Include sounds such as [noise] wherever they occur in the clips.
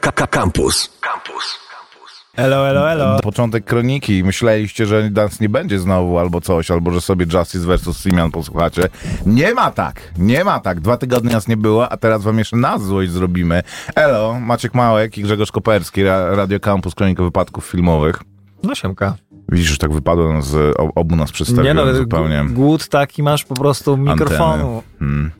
Campus. Campus. Elo, elo, elo. Początek kroniki. Myśleliście, że nas nie będzie znowu albo coś, albo że sobie Justice vs. Simian posłuchacie. Nie ma tak, nie ma tak. Dwa tygodnie nas nie było, a teraz wam jeszcze nas złość zrobimy. Elo, Maciek Małek i Grzegorz Koperski, Ra- Radio Campus, Kronika Wypadków Filmowych. No siemka. Widzisz, że tak wypadło z obu nas przedstawiłem Nie no, zupełnie. głód taki masz po prostu mikrofonu. Hmm.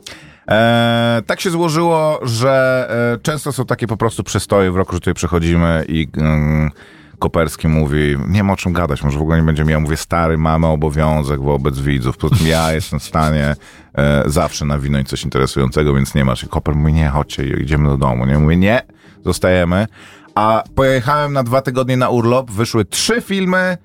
E, tak się złożyło, że e, często są takie po prostu przestoje w roku, że tutaj przechodzimy i mm, Koperski mówi, nie ma o czym gadać, może w ogóle nie będziemy. Ja mówię, stary, mamy obowiązek wobec widzów. Poza tym ja [laughs] jestem w stanie e, zawsze nawinąć coś interesującego, więc nie masz. I Koper mówi, nie, chodźcie, idziemy do domu. Nie mówię, nie, zostajemy. A pojechałem na dwa tygodnie na urlop, wyszły trzy filmy,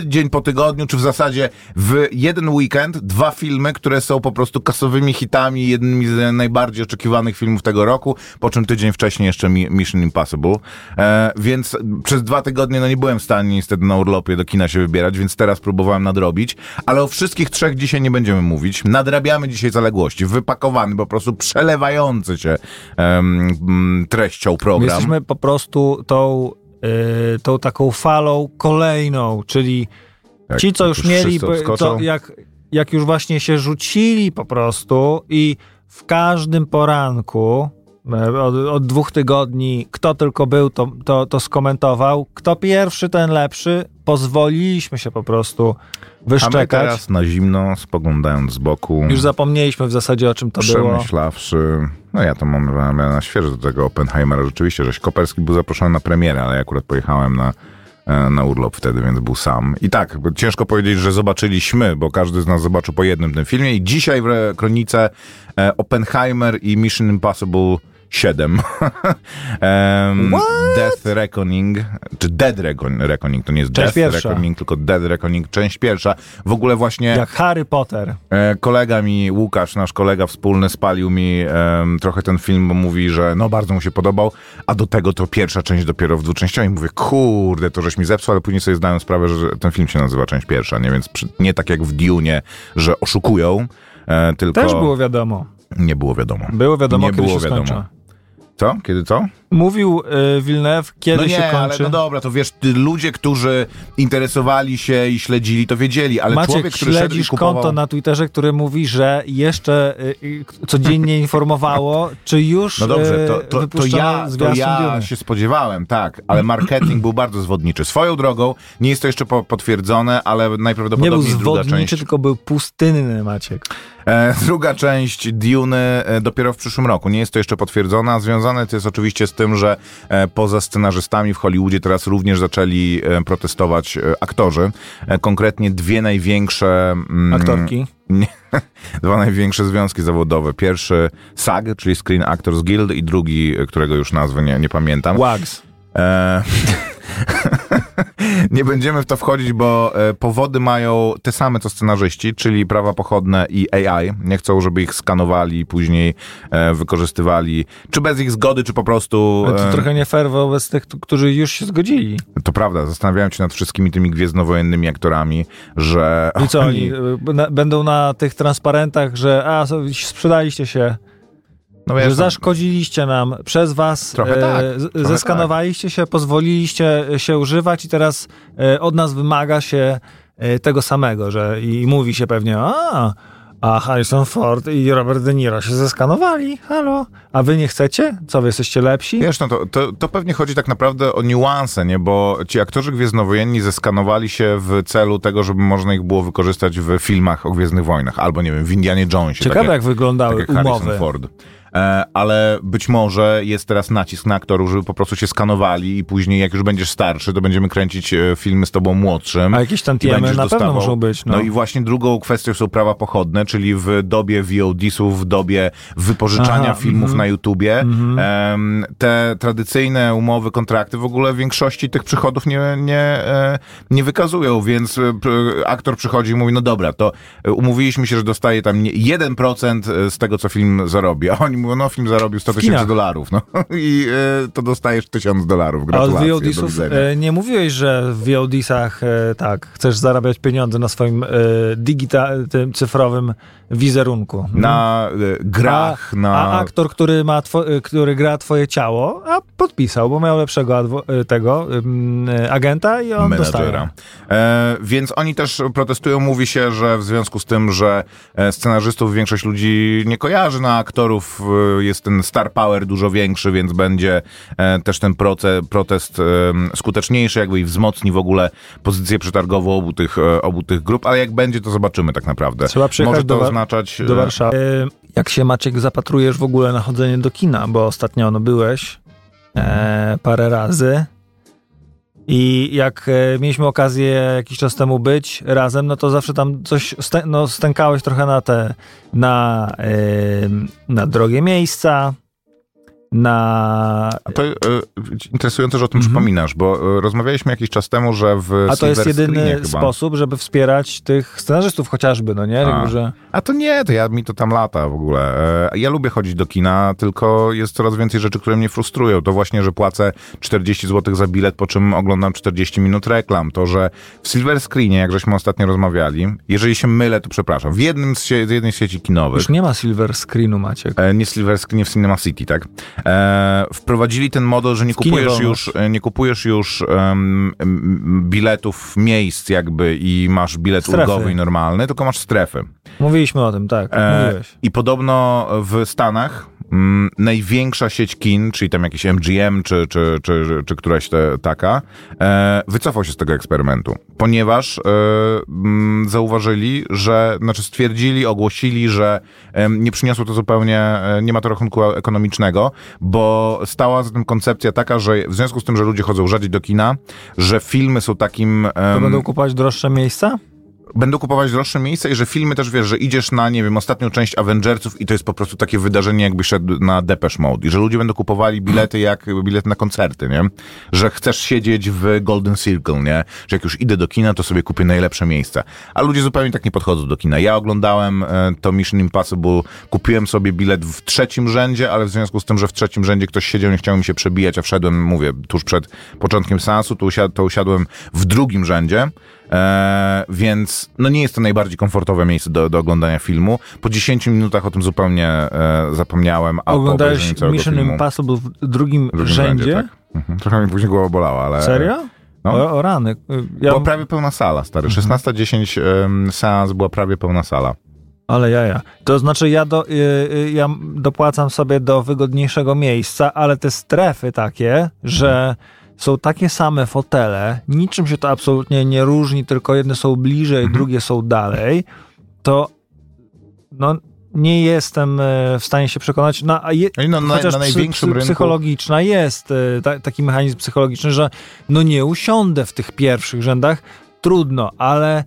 tydzień po tygodniu, czy w zasadzie w jeden weekend dwa filmy, które są po prostu kasowymi hitami, jednymi z najbardziej oczekiwanych filmów tego roku, po czym tydzień wcześniej jeszcze Mi- Mission Impossible. E, więc przez dwa tygodnie no nie byłem w stanie niestety na urlopie do kina się wybierać, więc teraz próbowałem nadrobić, ale o wszystkich trzech dzisiaj nie będziemy mówić. Nadrabiamy dzisiaj zaległości. Wypakowany, po prostu przelewający się em, m, treścią My program. jesteśmy po prostu tą, tą taką falą kolejną, czyli Jak ci, co już już mieli, co, jak, jak już właśnie się rzucili po prostu i w każdym poranku e, od, od dwóch tygodni, kto tylko był, to, to, to skomentował. Kto pierwszy, ten lepszy. Pozwoliliśmy się po prostu A my wyszczekać. teraz na zimno, spoglądając z boku, Już zapomnieliśmy w zasadzie o czym to było. przemyślawszy, no ja to mam na, na świeżo do tego Oppenheimera rzeczywiście, że Koperski był zaproszony na premierę, ale ja akurat pojechałem na, e, na urlop wtedy, więc był sam. I tak, ciężko powiedzieć, że zobaczyliśmy, bo każdy z nas zobaczył po jednym tym filmie i dzisiaj w kronice e, Oppenheimer i Mission Impossible 7. [laughs] Em, Death Reckoning, czy Dead Reckoning, to nie jest Część Death pierwsza. Reckoning, tylko Dead Reckoning, część pierwsza. W ogóle właśnie... Jak Harry Potter. E, Kolega mi, Łukasz, nasz kolega wspólny, spalił mi trochę ten film, bo mówi, że no bardzo mu się podobał, a do tego to pierwsza część dopiero w dwuczęściowej. Mówię, kurde, to żeś mi zepsuł, ale później sobie zdałem sprawę, że ten film się nazywa część pierwsza, nie? Więc przy, nie tak jak w Dune, że oszukują, e, tylko Też było wiadomo. nie było wiadomo. Było wiadomo, nie kiedy było się wiadomo. skończy. Co? Kiedy co? Mówił y, Villeneuve, kiedy No się nie, ale kończy. no dobra, to wiesz, ty, ludzie, którzy interesowali się i śledzili, to wiedzieli, ale Maciek, człowiek, który śledzisz kupował... konto na Twitterze, które mówi, że jeszcze y, codziennie informowało, [laughs] czy już No dobrze, to, y, to, to wypuszczono ja, to ja się spodziewałem, tak, ale marketing był bardzo zwodniczy. Swoją drogą, nie jest to jeszcze po, potwierdzone, ale Nie był najprawdopodobniej druga zwodniczy, część. tylko był pustynny, Maciek. E, druga część Dune e, dopiero w przyszłym roku. Nie jest to jeszcze potwierdzone, a związane to jest oczywiście z tym, że e, poza scenarzystami w Hollywoodzie teraz również zaczęli e, protestować e, aktorzy. Konkretnie dwie największe... mm, Aktorki. [laughs] nie, dwa największe związki zawodowe. Pierwszy SAG, czyli Screen Actors Guild i drugi, którego już nazwy nie, nie pamiętam. Wags. E, [laughs] [laughs] nie będziemy w to wchodzić, bo e, powody mają te same co scenarzyści, czyli prawa pochodne i AI. Nie chcą, żeby ich skanowali i później e, wykorzystywali, czy bez ich zgody, czy po prostu... Ale to e, trochę nie fair wobec tych, którzy już się zgodzili. to prawda, zastanawiałem się nad wszystkimi tymi gwiezdnowojennymi aktorami, że... I co, oni na, będą na tych transparentach, że a, sprzedaliście się, no że zaszkodziliście nam, przez was Trochę e, tak, trochę zeskanowaliście się, pozwoliliście się używać i teraz e, od nas wymaga się e, tego samego, że i mówi się pewnie, a, a Harrison Ford i Robert De Niro się zeskanowali, halo, a wy nie chcecie? Co, wy jesteście lepsi? Wiesz, no to, to, to pewnie chodzi tak naprawdę o niuanse, nie? Bo ci aktorzy gwiezdnowojenni zeskanowali się w celu tego, żeby można ich było wykorzystać w filmach o Gwiezdnych Wojnach, albo nie wiem, w Indianie Jonesie. Ciekawe, tak jak wyglądały tak jak Harrison umowy. Ford. E, ale być może jest teraz nacisk na aktorów, żeby po prostu się skanowali i później jak już będziesz starszy, to będziemy kręcić e, filmy z tobą młodszym. A jakieś tantiemy na pewno dostawał- muszą być. No. No i właśnie drugą kwestią są prawa pochodne, czyli w dobie VOD-sów, w dobie wypożyczania Aha, filmów mhm. na YouTubie, em, te tradycyjne umowy, kontrakty w ogóle większości tych przychodów nie, nie, e, nie wykazują, więc aktor przychodzi i mówi, no dobra, to umówiliśmy się, że dostaje tam nie- 1% z tego, co film zarobi, a oni mówią, no film zarobił 100 tysięcy dolarów, no [laughs] i e, to dostajesz 1000 dolarów. A od Gratulacje, do VOD-sów widzenia. e, nie mówiłeś, że w VOD-sach e, tak, chcesz zarabiać pieniądze na swoim e, tym cyfrowym wizerunku. Na e, grach, a, na... a aktor, który, ma e, który gra twoje ciało, a podpisał, bo miał lepszego e, tego e, agenta i on dostaje. menedżera. E, więc oni też protestują. Mówi się, że w związku z tym, że scenarzystów większość ludzi nie kojarzy, na aktorów jest ten star power dużo większy, więc będzie e, też ten protest e, skuteczniejszy, jakby i wzmocni w ogóle pozycję przetargową obu tych, e, obu tych grup, ale jak będzie, to zobaczymy tak naprawdę. Trzeba przyjechać Może to do oznaczać... e, do Warszawy. E, Jak się Maciek zapatrujesz w ogóle na chodzenie do kina, bo ostatnio no byłeś e, parę razy i jak e, mieliśmy okazję jakiś czas temu być razem, no to zawsze tam coś no, stękałeś trochę na te, na, na drogie miejsca, na... A to e, interesujące, że o tym Mhm. przypominasz, bo e, rozmawialiśmy jakiś czas temu, że w A to jest jedyny chyba, sposób, żeby wspierać tych scenarzystów chociażby, no nie? A. Że... A to nie, to ja, mi to tam lata w ogóle. E, Ja lubię chodzić do kina, tylko jest coraz więcej rzeczy, które mnie frustrują. To właśnie, że płacę 40 zł za bilet, po czym oglądam 40 minut reklam. To, że w Silver Screenie, jak żeśmy ostatnio rozmawiali, jeżeli się mylę, to przepraszam, w jednym z, sie- jednej z sieci kinowych, Już nie ma silver screenu, Maciek. Nie Silver Screen, w Cinema City, tak? E, wprowadzili ten model, że nie kupujesz już, e, nie kupujesz już em, biletów miejsc jakby i masz bilet Strefy. ulgowy i normalny, tylko masz strefy. Mówiliśmy o tym, tak, E. I podobno w Stanach mm, największa sieć kin, czyli tam jakiś MGM czy, czy, czy, czy któraś te, taka, e, wycofał się z tego eksperymentu, ponieważ e, mm, zauważyli, że, znaczy stwierdzili, ogłosili, że em, nie przyniosło to zupełnie, e, nie ma to rachunku ekonomicznego, bo stała za tym koncepcja taka, że w związku z tym, że ludzie chodzą rzadziej do kina, że filmy są takim... To będą kupować droższe miejsca? Będą kupować droższe miejsca i że filmy też wiesz, że idziesz na, nie wiem, ostatnią część Avengersów i to jest po prostu takie wydarzenie, jakby szedł na Depeche Mode. I że ludzie będą kupowali bilety jak bilety na koncerty, nie? Że chcesz siedzieć w Golden Circle, nie? Że jak już idę do kina, to sobie kupię najlepsze miejsca. A ludzie zupełnie tak nie podchodzą do kina. Ja oglądałem e, to Mission Impossible, kupiłem sobie bilet w trzecim rzędzie, ale w związku z tym, że w trzecim rzędzie ktoś siedział, nie chciał mi się przebijać, a wszedłem, mówię, tuż przed początkiem seansu, to, usiad to usiadłem w drugim rzędzie. E, więc no nie jest to najbardziej komfortowe miejsce do, do oglądania filmu. Po 10 minutach o tym zupełnie e, zapomniałem. A Oglądałeś Mission filmu, Impossible w drugim, w drugim rzędzie? tak. Mhm. Trochę mi później głowa bolała, ale... Serio? No. O, o rany. Ja, Była prawie pełna sala, stary. Mhm. 16.10 um, seans była prawie pełna sala. Ale jaja. To znaczy ja, do, y, y, ja dopłacam sobie do wygodniejszego miejsca, ale te strefy takie, że są takie same fotele, niczym się to absolutnie nie różni, tylko jedne są bliżej, Mhm. drugie są dalej, to no, nie jestem e, w stanie się przekonać, no, a je, No na, chociaż na psy- największym psy- rynku... psychologiczna jest e, ta, taki mechanizm psychologiczny, że no nie usiądę w tych pierwszych rzędach, trudno, ale,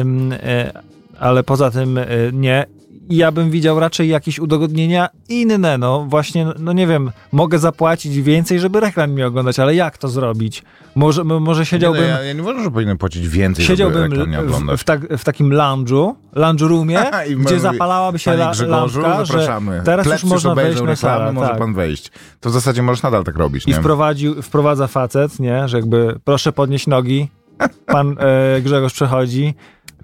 ym, e, ale poza tym e, nie. Ja bym widział raczej jakieś udogodnienia inne, no właśnie, no nie wiem, mogę zapłacić więcej, żeby reklam nie oglądać, ale jak to zrobić? Może, może Nie, siedziałbym... no, ja, ja nie uważam, że powinien płacić więcej, Siedziałbym żeby reklam nie w, oglądać. w, tak, w takim lounge'u, lounge roomie, [laughs] gdzie mówi, zapalałaby się la, Grzegorzu, lampka, zapraszamy. teraz już można wejść na salę. może tak. pan wejść. To w zasadzie możesz nadal tak robić, I nie? wprowadził, wprowadza facet, nie, że jakby proszę podnieść nogi, pan e, Grzegorz przechodzi.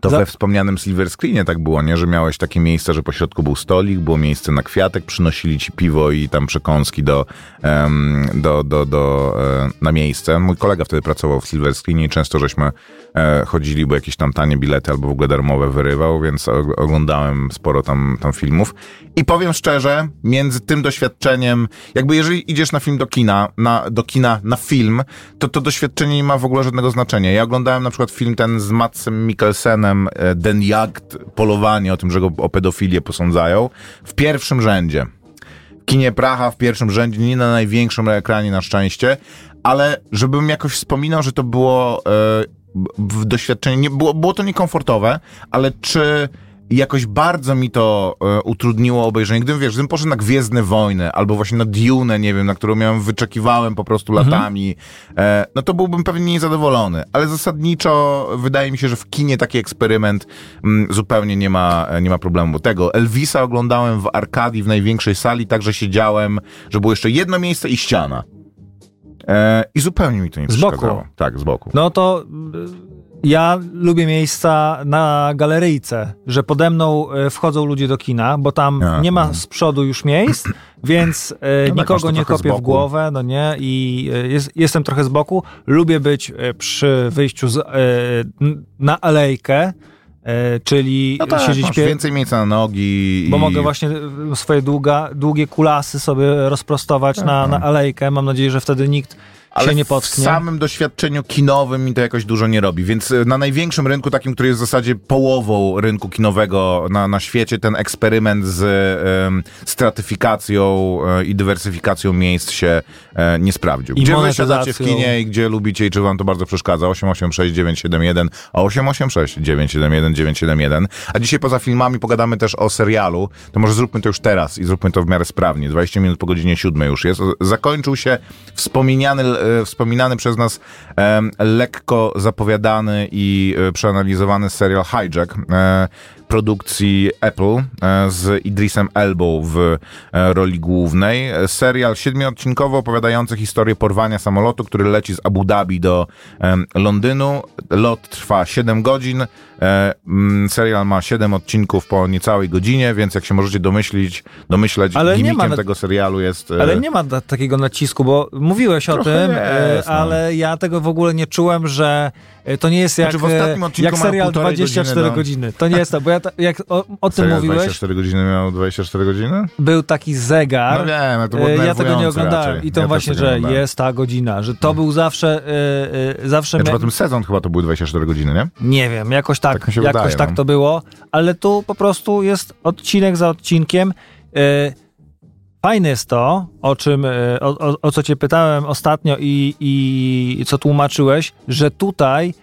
To Za- we wspomnianym Silver Screenie tak było, nie? Że miałeś takie miejsce, że po środku był stolik, było miejsce na kwiatek, przynosili ci piwo i tam przekąski do, em, do, do, do, e, na miejsce. Mój kolega wtedy pracował w Silver Screenie i często żeśmy e, chodzili, bo jakieś tam tanie bilety albo w ogóle darmowe wyrywał, więc og- oglądałem sporo tam, tam filmów. I powiem szczerze, między tym doświadczeniem, jakby jeżeli idziesz na film do kina, na, do kina na film, to to doświadczenie nie ma w ogóle żadnego znaczenia. Ja oglądałem na przykład film ten z Matsem Mikkelsenem, e, Den Jagd, Polowanie, o tym, że go o pedofilię posądzają, w pierwszym rzędzie. W kinie Praha w pierwszym rzędzie, nie na największym ekranie na szczęście, ale żebym jakoś wspominał, że to było e, w doświadczenie, nie, było, było to niekomfortowe, ale czy I jakoś bardzo mi to e, utrudniło obejrzenie. Gdybym, wiesz, gdybym poszedł na Gwiezdne Wojny, albo właśnie na Dune, nie wiem, na którą miałem, wyczekiwałem po prostu latami, e, no to byłbym pewnie niezadowolony. Ale zasadniczo wydaje mi się, że w kinie taki eksperyment mm, zupełnie nie ma, nie ma problemu. Tego Elvisa oglądałem w Arkadii w największej sali, także siedziałem, że było jeszcze jedno miejsce i ściana. E, I zupełnie mi to nie Z boku. przeszkadzało. Tak, z boku. No to ja lubię miejsca na galeryjce, że pode mną y, wchodzą ludzie do kina, bo tam A, nie ma mhm. z przodu już miejsc, [clears throat] więc y, masz nikogo to nie kopię w głowę, no nie, i y, jest, jestem trochę z boku. Lubię być przy wyjściu z, na alejkę, czyli No tak, siedzieć masz pie- więcej miejsca na nogi. bo i... mogę właśnie swoje długa, długie kulasy sobie rozprostować na, na alejkę. Mam nadzieję, że wtedy nikt Ale nie w samym doświadczeniu kinowym mi to jakoś dużo nie robi, więc y, na największym rynku, takim, który jest w zasadzie połową rynku kinowego na, na świecie, ten eksperyment z em, stratyfikacją e, i dywersyfikacją miejsc się e, nie sprawdził. I Gdzie wy siadacie w kinie i gdzie lubicie i czy wam to bardzo przeszkadza? 886 971, a 886 971 971. A dzisiaj poza filmami pogadamy też o serialu. To może zróbmy to już teraz i zróbmy to w miarę sprawnie. 20 minut po godzinie 7 już jest. Zakończył się wspominany, e, wspominany przez nas lekko zapowiadany i e, przeanalizowany serial Hijack e, produkcji Apple e, z Idrisem Elbą w e, roli głównej. E, Serial siedmiodcinkowo opowiadający historię porwania samolotu, który leci z Abu Dhabi do Londynu. Lot trwa 7 godzin. E, mm, Serial ma 7 odcinków po niecałej godzinie, więc jak się możecie domyślić, domyśleć, Ale ma tego serialu jest... e, Ale nie ma ta- takiego nacisku, bo mówiłeś o tym, e, jest, no. ale ja tego w ogóle nie czułem, że to nie jest jak, Znaczy, w ostatnim e, odcinku jak mają serial półtorej 24 godziny, godziny, no. To nie jest to, bo ja ta, jak o, o tym mówiłeś, 24 godziny miał 24 godziny? był taki zegar. No wiem, to było e, ja tego nie oglądałem raczej. i to Ja właśnie, że jest ta godzina, że to był zawsze, e, e, zawsze Znaczy, mia- potem sezon chyba to były 24 godziny, nie? Nie wiem, jakoś tak, Tak jakoś wydaje, tak no. to było, ale tu po prostu jest odcinek za odcinkiem. E, Fajne jest to, o czym, e, o, o, o co cię pytałem ostatnio i, i co tłumaczyłeś, że tutaj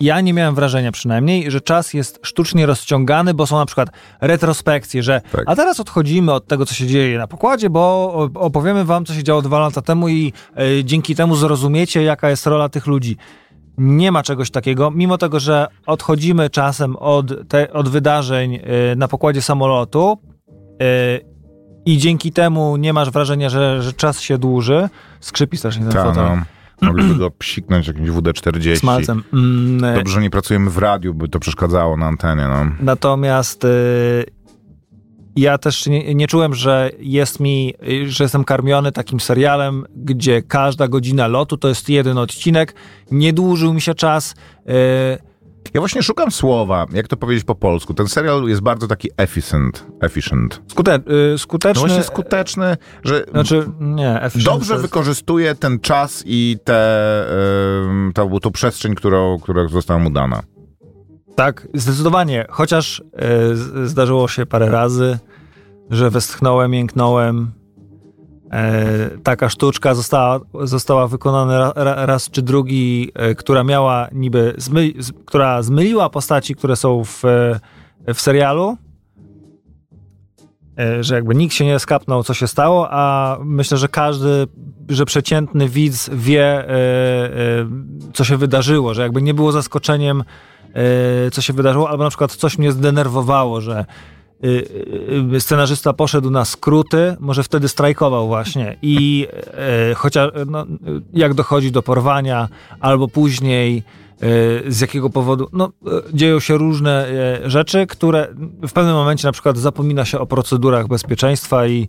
ja nie miałem wrażenia przynajmniej, że czas jest sztucznie rozciągany, bo są na przykład retrospekcje, że Tak. a teraz odchodzimy od tego, co się dzieje na pokładzie, bo opowiemy wam, co się działo dwa lata temu i e, dzięki temu zrozumiecie, jaka jest rola tych ludzi. Nie ma czegoś takiego, mimo tego, że odchodzimy czasem od, te, od wydarzeń e, na pokładzie samolotu i dzięki temu nie masz wrażenia, że, że czas się dłuży. Skrzypi strasznie ten Tak, fotel. no. Mogliby go psiknąć jakimś WD-40. Smalcem. Mm, e, Dobrze, że nie pracujemy w radiu, by to przeszkadzało na antenie, no. Natomiast y, ja też nie, nie czułem, że jest mi, y, że jestem karmiony takim serialem, gdzie każda godzina lotu to jest jeden odcinek. Nie dłużył mi się czas. y, Ja właśnie szukam słowa, jak to powiedzieć po polsku. Ten serial jest bardzo taki efficient. efficient. skute, y, No skuteczny. właśnie skuteczny, że Znaczy, nie, dobrze jest- wykorzystuje ten czas i tę tą, tą przestrzeń, którą, która została mu dana. Tak, zdecydowanie. Chociaż y, zdarzyło się parę razy, że westchnąłem, jęknąłem. E, taka sztuczka została, została wykonana ra, ra, raz czy drugi, e, która miała niby, zmy, z, która zmyliła postaci, które są w, e, w serialu. E, że jakby nikt się nie skapnął, co się stało, a myślę, że każdy, że przeciętny widz wie, e, e, co się wydarzyło, że jakby nie było zaskoczeniem, co się wydarzyło, albo na przykład coś mnie zdenerwowało, że scenarzysta poszedł na skróty, może wtedy strajkował właśnie i e, chociaż no, jak dochodzi do porwania, albo później e, z jakiego powodu, no e, dzieją się różne rzeczy, które w pewnym momencie na przykład zapomina się o procedurach bezpieczeństwa i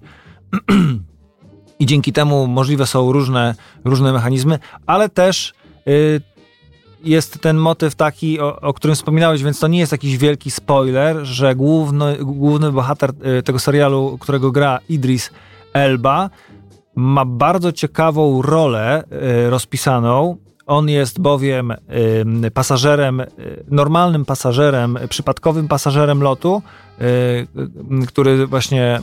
[clears throat] i dzięki temu możliwe są różne, różne mechanizmy, ale też y, jest ten motyw taki, o, o którym wspominałeś, więc to nie jest jakiś wielki spoiler, że główny, główny bohater y, tego serialu, którego gra Idris Elba, ma bardzo ciekawą rolę y, rozpisaną. On jest bowiem pasażerem, y, normalnym pasażerem, przypadkowym pasażerem lotu, który właśnie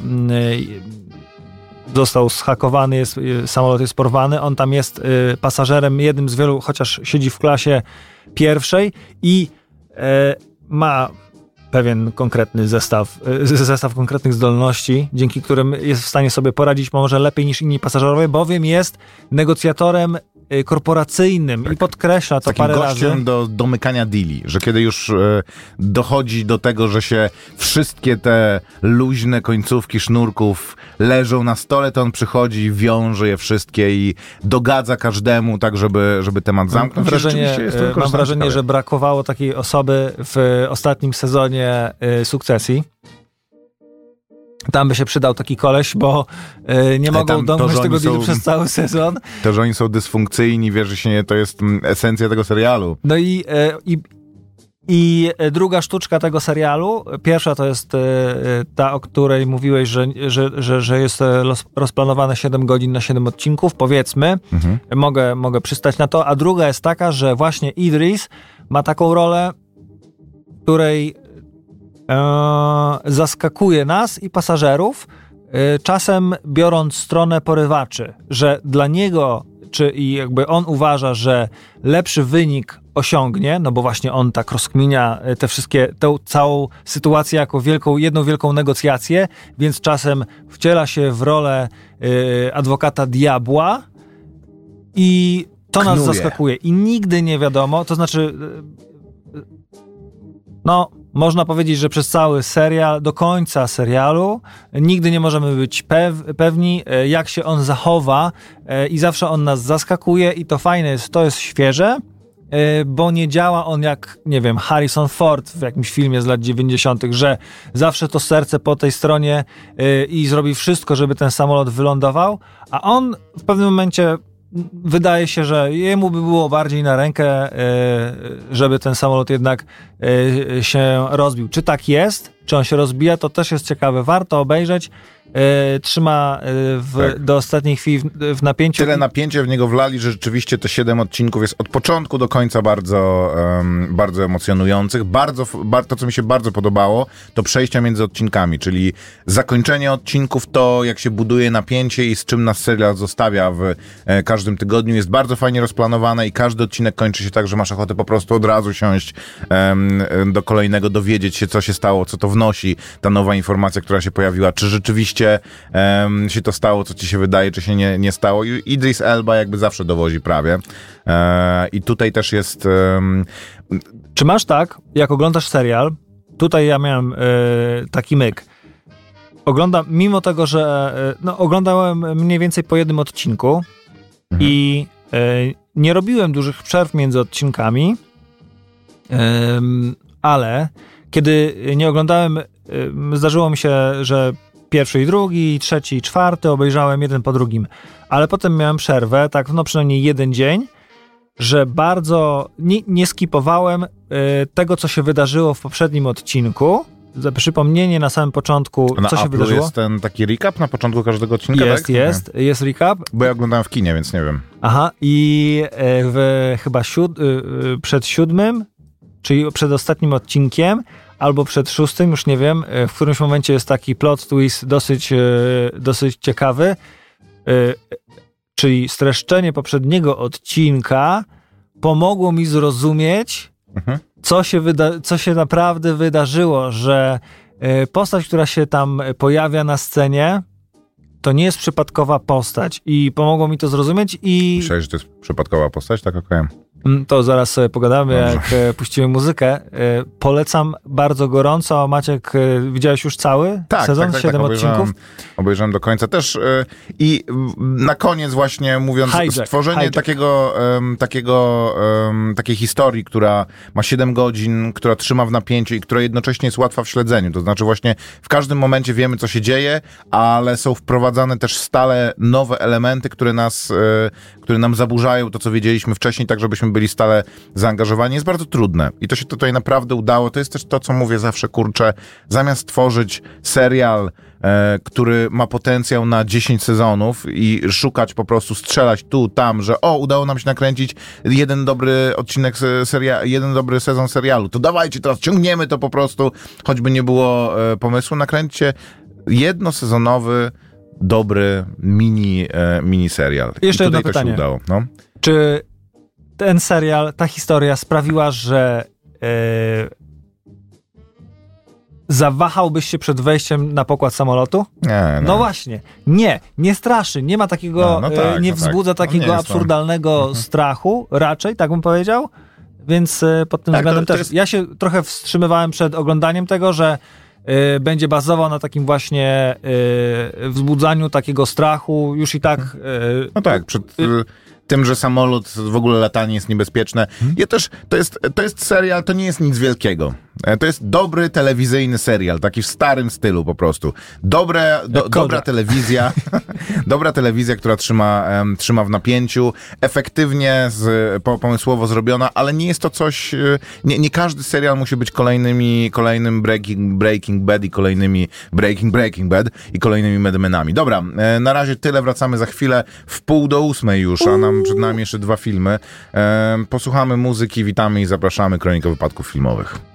został zhakowany, jest, y, samolot jest porwany. On tam jest y, pasażerem, jednym z wielu, chociaż siedzi w klasie pierwszej i e, ma pewien konkretny zestaw, y, zestaw konkretnych zdolności, dzięki którym jest w stanie sobie poradzić może lepiej niż inni pasażerowie, bowiem jest negocjatorem y, korporacyjnym i podkreśla to Takim parę gościem razy. do domykania deali, że kiedy już e, dochodzi do tego, że się wszystkie te luźne końcówki sznurków leżą na stole, to on przychodzi, wiąże je wszystkie i dogadza każdemu tak, żeby, żeby temat Mam zamknąć. Wrażenie, y, mam wrażenie ciekawie. że brakowało takiej osoby w ostatnim sezonie y, sukcesji. Tam by się przydał taki koleś, bo y, nie mogą to, domknąć że tego dealu przez cały sezon. To, że oni są dysfunkcyjni, wierzy się nie, to jest mm, esencja tego serialu. No i, e, i, i druga sztuczka tego serialu, pierwsza to jest e, ta, o której mówiłeś, że, że, że, że jest e, rozplanowane 7 godzin na 7 odcinków, powiedzmy, Mhm. mogę, mogę przystać na to, a druga jest taka, że właśnie Idris ma taką rolę, której e, zaskakuje nas i pasażerów, e, czasem biorąc stronę porywaczy, że dla niego, czy i jakby on uważa, że lepszy wynik osiągnie, no bo właśnie on tak rozkminia e, te wszystkie, tę całą sytuację jako wielką, jedną wielką negocjację, więc czasem wciela się w rolę e, adwokata diabła i to nas Knuje. zaskakuje. I nigdy nie wiadomo, to znaczy e, no, można powiedzieć, że przez cały serial, do końca serialu, nigdy nie możemy być pew, pewni, e, jak się on zachowa e, i zawsze on nas zaskakuje i to fajne jest, to jest świeże, e, bo nie działa on jak, nie wiem, Harrison Ford w jakimś filmie z lat 90., że zawsze to serce po tej stronie i zrobi wszystko, żeby ten samolot wylądował, a on w pewnym momencie wydaje się, że jemu by było bardziej na rękę, e, żeby ten samolot jednak e, się rozbił. Czy tak jest? Czy on się rozbija? To też jest ciekawe. Warto obejrzeć. E, Trzyma e, w, Tak. do ostatniej chwili w, w napięciu. Tyle napięcia w niego wlali, że rzeczywiście te siedem odcinków jest od początku do końca bardzo, em, bardzo emocjonujących. Bardzo, bar, to, co mi się bardzo podobało, to przejścia między odcinkami, czyli zakończenie odcinków, to jak się buduje napięcie i z czym nas serial zostawia w e, każdym tygodniu, jest bardzo fajnie rozplanowane i każdy odcinek kończy się tak, że masz ochotę po prostu od razu siąść em, do kolejnego, dowiedzieć się, co się stało, co to wnosi, ta nowa informacja, która się pojawiła, czy rzeczywiście em, się to stało, co ci się wydaje, czy się nie, nie stało. I Idris Elba jakby zawsze dowozi prawie. E, I tutaj też jest... em, Czy masz tak, jak oglądasz serial, tutaj ja miałem e, taki myk. Oglądam, mimo tego, że e, no, oglądałem mniej więcej po jednym odcinku i e, nie robiłem dużych przerw między odcinkami, ale kiedy nie oglądałem, em, zdarzyło mi się, że pierwszy i drugi, i trzeci i czwarty obejrzałem jeden po drugim, ale potem miałem przerwę, tak no przynajmniej jeden dzień, że bardzo nie, nie skipowałem e, tego, co się wydarzyło w poprzednim odcinku. Przypomnienie na samym początku, na co się Apple'u wydarzyło. jest ten taki recap na początku każdego odcinka, Jest, tak? jest, jest recap. Bo ja oglądałem w kinie, więc nie wiem. Aha, i e, w chyba siód, y, y, przed siódmym, czyli przed ostatnim odcinkiem, albo przed szóstym, już nie wiem, e, w którymś momencie jest taki plot twist dosyć, e, dosyć ciekawy, e, czyli streszczenie poprzedniego odcinka pomogło mi zrozumieć, Mhm. co się, wyda- co się naprawdę wydarzyło, że postać, która się tam pojawia na scenie, to nie jest przypadkowa postać i pomogło mi to zrozumieć i Myślałeś, że to jest przypadkowa postać? Tak, okej. Mm, to zaraz sobie pogadamy, jak e, puścimy muzykę. E, Polecam bardzo gorąco. Maciek, e, widziałeś już cały Tak, sezon? tak, tak, Siedem tak, odcinków? obejrzałem, obejrzałem do końca też. I na koniec właśnie mówiąc, Hijack, stworzenie hijack. takiego, takiego takiej historii, która ma 7 godzin, która trzyma w napięciu i która jednocześnie jest łatwa w śledzeniu. To znaczy właśnie w każdym momencie wiemy, co się dzieje, ale są wprowadzane też stale nowe elementy, które nas, które nam zaburzają to, co wiedzieliśmy wcześniej, tak żebyśmy byli stale zaangażowani. Jest bardzo trudne i to się tutaj naprawdę udało. To jest też to, co mówię zawsze, kurczę, zamiast tworzyć serial, e, który ma potencjał na 10 sezonów i szukać po prostu, strzelać tu, tam, że o, udało nam się nakręcić jeden dobry odcinek se- seria, jeden dobry sezon serialu, to dawajcie teraz, ciągniemy to po prostu, choćby nie było e, pomysłu, nakręćcie jednosezonowy, dobry mini, e, mini serial. Jeszcze I jedno to pytanie. się udało. No. Czy ten serial, ta historia sprawiła, że e, zawahałbyś się przed wejściem na pokład samolotu? Nie, No właśnie, nie, nie straszy, nie ma takiego, No, no tak, e, nie no tak. wzbudza nie takiego to- absurdalnego strachu, raczej, tak bym powiedział. Więc e, pod tym Tak, to- względem to też. jest- Ja się trochę wstrzymywałem przed oglądaniem tego, że będzie bazował na takim właśnie wzbudzaniu takiego strachu, już i tak. e, No tak, przed y, tym, że samolot, w ogóle latanie jest niebezpieczne. Ja też, to jest, to jest serial, to nie jest nic wielkiego. E, To jest dobry telewizyjny serial, taki w starym stylu po prostu. Dobre, do, dobra telewizja, [laughs] dobra telewizja, która trzyma, em, trzyma w napięciu, efektywnie, z, po, pomysłowo zrobiona, ale nie jest to coś, y, nie, nie każdy serial musi być kolejnymi, kolejnym Breaking, Breaking Bad i kolejnymi Breaking Breaking Bad i kolejnymi Mad Menami. Dobra, e, na razie tyle, wracamy za chwilę w pół do ósmej już, a nam przed nami jeszcze dwa filmy. E, Posłuchamy muzyki, witamy i zapraszamy Kronika Wypadków Filmowych.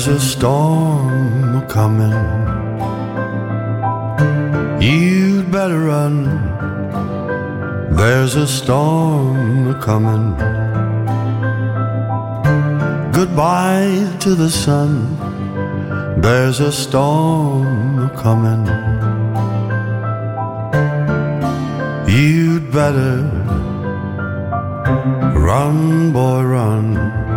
There's a storm coming. You'd better run. There's a storm coming. Goodbye to the sun. There's a storm coming. You'd better run, boy, run.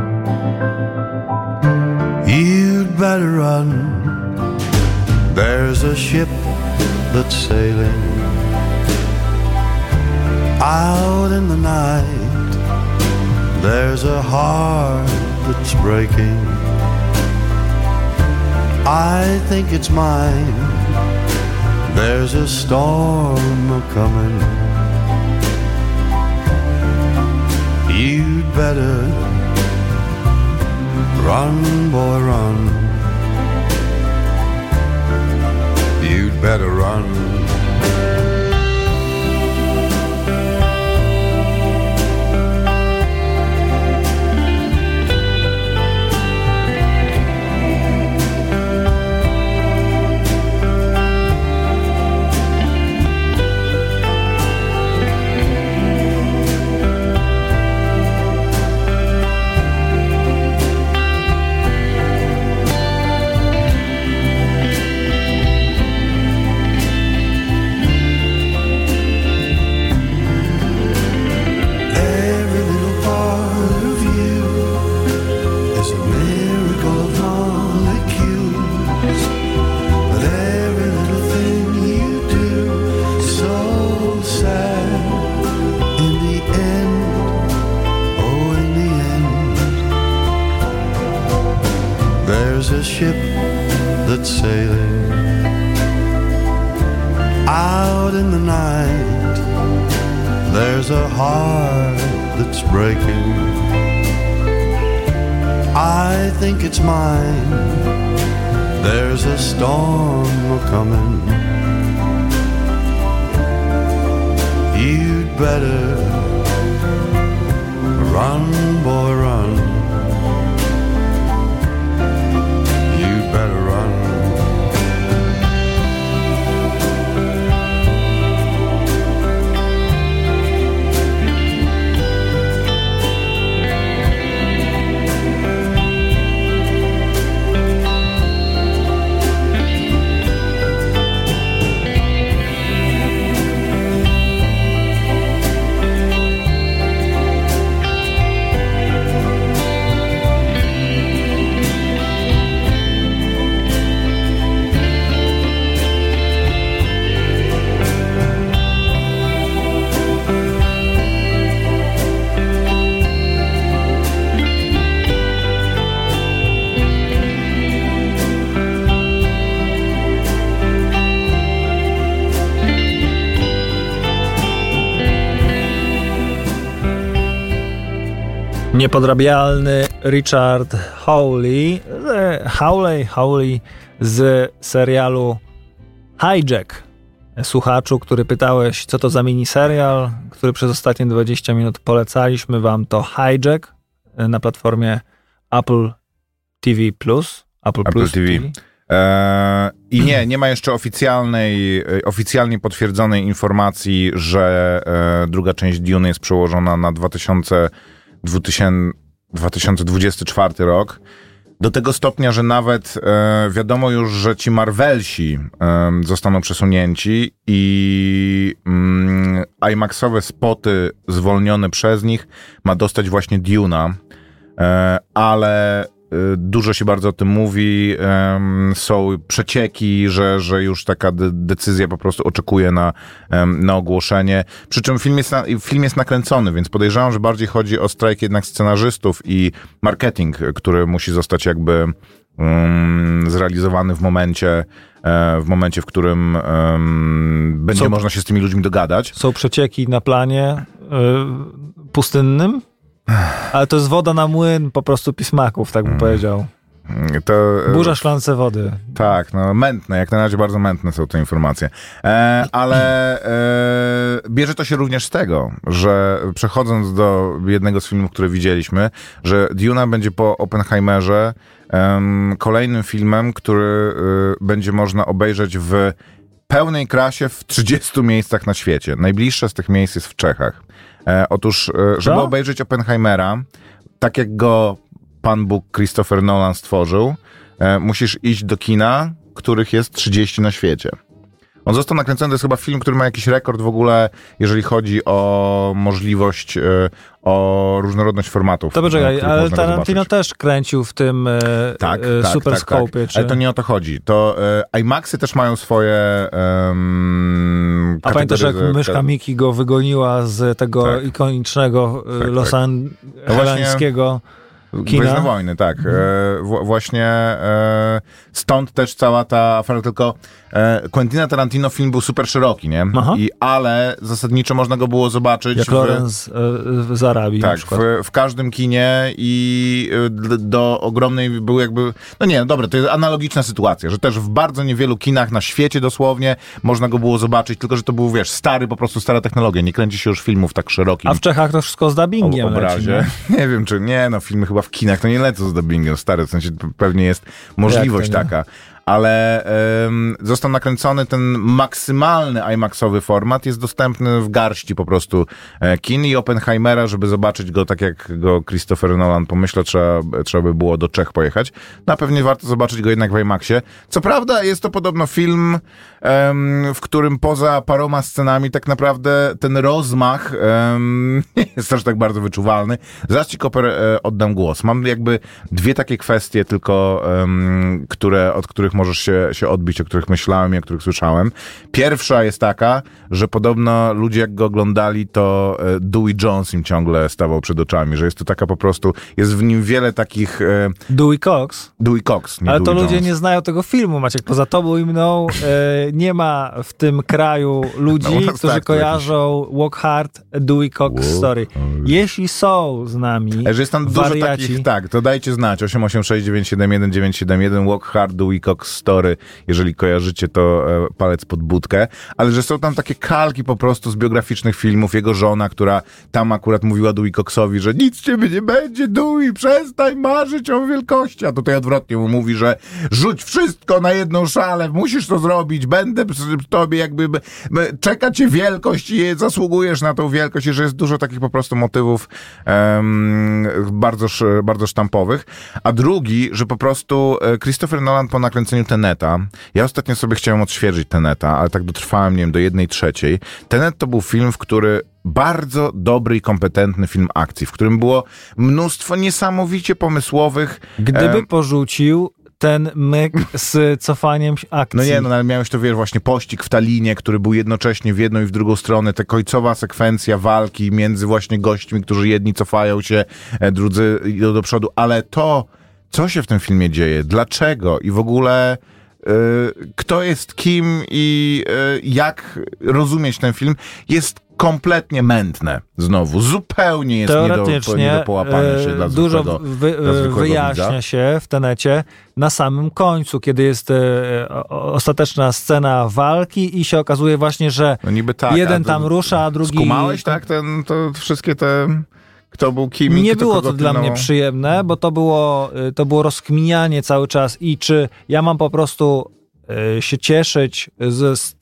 Better run. There's a ship that's sailing out in the night. There's a heart that's breaking. I think it's mine. There's a storm a coming. You'd better Run, boy, run. Better run. Heart that's breaking. I think it's mine. There's a storm coming. You'd better run, boy, run. Niepodrabialny Richard Hawley, e, Hawley, Hawley z serialu Hijack. Słuchaczu, który pytałeś, co to za miniserial, który przez ostatnie 20 minut polecaliśmy wam, to Hijack e, na platformie Apple TV+, Apple, Apple Plus TV. E, I nie, nie ma jeszcze oficjalnej, e, oficjalnie potwierdzonej informacji, że e, druga część Dune jest przełożona na 2000, 2000, 2024 rok. Do tego stopnia, że nawet e, wiadomo już, że ci Marvelsi e, zostaną przesunięci i mm, IMAXowe spoty zwolnione przez nich ma dostać właśnie Duna. E, ale dużo się bardzo o tym mówi. Są przecieki, że, że już taka de- decyzja po prostu oczekuje na, na ogłoszenie. Przy czym film jest, na, film jest nakręcony, więc podejrzewam, że bardziej chodzi o strajk jednak scenarzystów i marketing, który musi zostać jakby um, zrealizowany w momencie, e, w momencie, w którym będzie Co- można się z tymi ludźmi dogadać. Są przecieki na planie y, pustynnym, ale to jest woda na młyn po prostu pismaków, tak bym powiedział. To, e, Burza szklance wody. Tak, no mętne, jak na razie bardzo mętne są te informacje. E, ale e, bierze to się również z tego, że przechodząc do jednego z filmów, które widzieliśmy, że Duna będzie po Oppenheimerze em, kolejnym filmem, który e, będzie można obejrzeć w pełnej krasie w 30 miejscach na świecie. Najbliższe z tych miejsc jest w Czechach. E, otóż, e, żeby Co? obejrzeć Oppenheimera, tak jak go Pan Bóg Christopher Nolan stworzył, e, musisz iść do kina, których jest 30 na świecie. On został nakręcony, to jest chyba film, który ma jakiś rekord w ogóle, jeżeli chodzi o możliwość, e, o różnorodność formatów. To poczekaj, których ale Tarantino też kręcił w tym e, Tak, e, tak, Super tak, Scope. tak. Czy... Ale to nie o to chodzi. To e, IMAXy też mają swoje um, A pamiętasz, jak myszka Miki go wygoniła z tego Tak. ikonicznego e, Tak, Los tak. Angeleskiego kina? Gwiezdne wojny, tak. E, w, właśnie e, stąd też cała ta afera, tylko Quentina Tarantino film był super szeroki, nie? Aha. I, ale zasadniczo można go było zobaczyć Jak w, Lorenz e, z Arabii na tak, w, w każdym kinie i d- do ogromnej był jakby, no nie, dobra, to jest analogiczna sytuacja, że też w bardzo niewielu kinach na świecie dosłownie można go było zobaczyć, tylko że to był, wiesz, stary, po prostu stara technologia, nie kręci się już filmów tak szerokim A w Czechach to wszystko z dubbingiem leci, obrazie. nie? [laughs] Nie wiem, czy nie, no filmy chyba w kinach to nie lecą z dubbingiem, stary, w sensie pewnie jest możliwość taka. Ale em, został nakręcony ten maksymalny IMAXowy format, jest dostępny w garści po prostu e, kin i Oppenheimera, żeby zobaczyć go tak jak go Christopher Nolan pomyślał, trzeba, trzeba by było do Czech pojechać. No a pewnie warto zobaczyć go jednak w IMAXie. Co prawda jest to podobno film, w którym poza paroma scenami tak naprawdę ten rozmach [laughs] nie jest aż tak bardzo wyczuwalny. Zaraz ci Koper e, oddam głos. Mam jakby dwie takie kwestie tylko, które, od których możesz się, się odbić, o których myślałem i o których słyszałem. Pierwsza jest taka, że podobno ludzie jak go oglądali, to e, Dewey Jones im ciągle stawał przed oczami, że jest to taka po prostu, jest w nim wiele takich e, Dewey Cox. Dewey Cox, nie Ale to Dewey ludzie Jones. nie znają tego filmu, Maciek. Poza tobą i mną nie ma w tym kraju [laughs] ludzi, No, u nas którzy tak, kojarzą Walk Hard, Dewey Cox Walk Story. Jeśli są z nami Że jest tam dużo wariaci, takich, tak, to dajcie znać. 886971971, Walk Hard, The Cox Story. Jeżeli kojarzycie, to e, palec pod budkę. Ale że są tam takie kalki po prostu z biograficznych filmów. Jego żona, która tam akurat mówiła Dewey Coxowi, że nic ciebie nie będzie, Dewey, przestań marzyć o wielkości. A tutaj odwrotnie mu mówi, że rzuć wszystko na jedną szalę, musisz to zrobić, będę przy tobie jakby, czeka cię wielkość i zasługujesz na tą wielkość i że jest dużo takich po prostu motywów em, bardzo, bardzo sztampowych. A drugi, że po prostu e, Christopher Nolan po nakręceniu Teneta, ja ostatnio sobie chciałem odświeżyć Teneta, ale tak dotrwałem, nie wiem, do jednej trzeciej. Tenet to był film, w który bardzo dobry i kompetentny film akcji, w którym było mnóstwo niesamowicie pomysłowych gdyby porzucił ten myk z cofaniem akcji. No nie, no ale miałeś to, wiesz, właśnie pościg w Talinie, który był jednocześnie w jedną i w drugą stronę, ta końcowa sekwencja walki między właśnie gośćmi, którzy jedni cofają się, e, drudzy idą do przodu, ale to, co się w tym filmie dzieje, dlaczego? I w ogóle e, kto jest kim i e, jak rozumieć ten film, jest kompletnie mętne. Znowu, zupełnie jest nie do, Teoretycznie nie do połapania się e, dla dużo zwykłego, wy, dla e, wyjaśnia widza. się w tenecie na samym końcu, kiedy jest e, ostateczna scena walki i się okazuje właśnie, że No tak. jeden tam rusza, a drugi... Skumałeś, tak? Ten, to wszystkie te kto był kim Nie było to dla mnie przyjemne, bo to było, y, to było rozkminianie cały czas i czy ja mam po prostu y, się cieszyć z, z,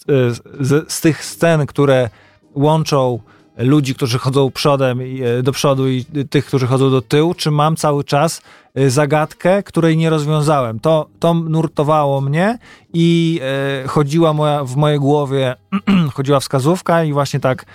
z, z tych scen, które łączą ludzi, którzy chodzą przodem y, do przodu i y, tych, którzy chodzą do tyłu, czy mam cały czas y, zagadkę, której nie rozwiązałem. To, to nurtowało mnie i chodziła moja, w mojej głowie [clears throat] chodziła wskazówka i właśnie tak,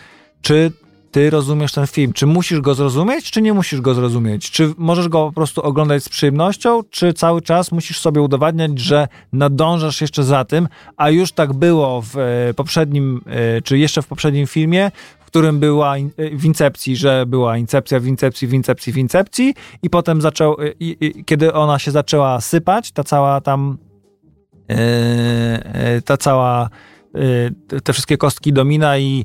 czy ty rozumiesz ten film? Czy musisz go zrozumieć, czy nie musisz go zrozumieć? Czy możesz go po prostu oglądać z przyjemnością, czy cały czas musisz sobie udowadniać, że nadążasz jeszcze za tym, a już tak było w e, poprzednim, e, czy jeszcze w poprzednim filmie, w którym była in- e, w incepcji, że była incepcja w incepcji, w incepcji, w incepcji i potem zaczął, kiedy ona się zaczęła sypać, ta cała tam ta cała te- wszystkie kostki domina i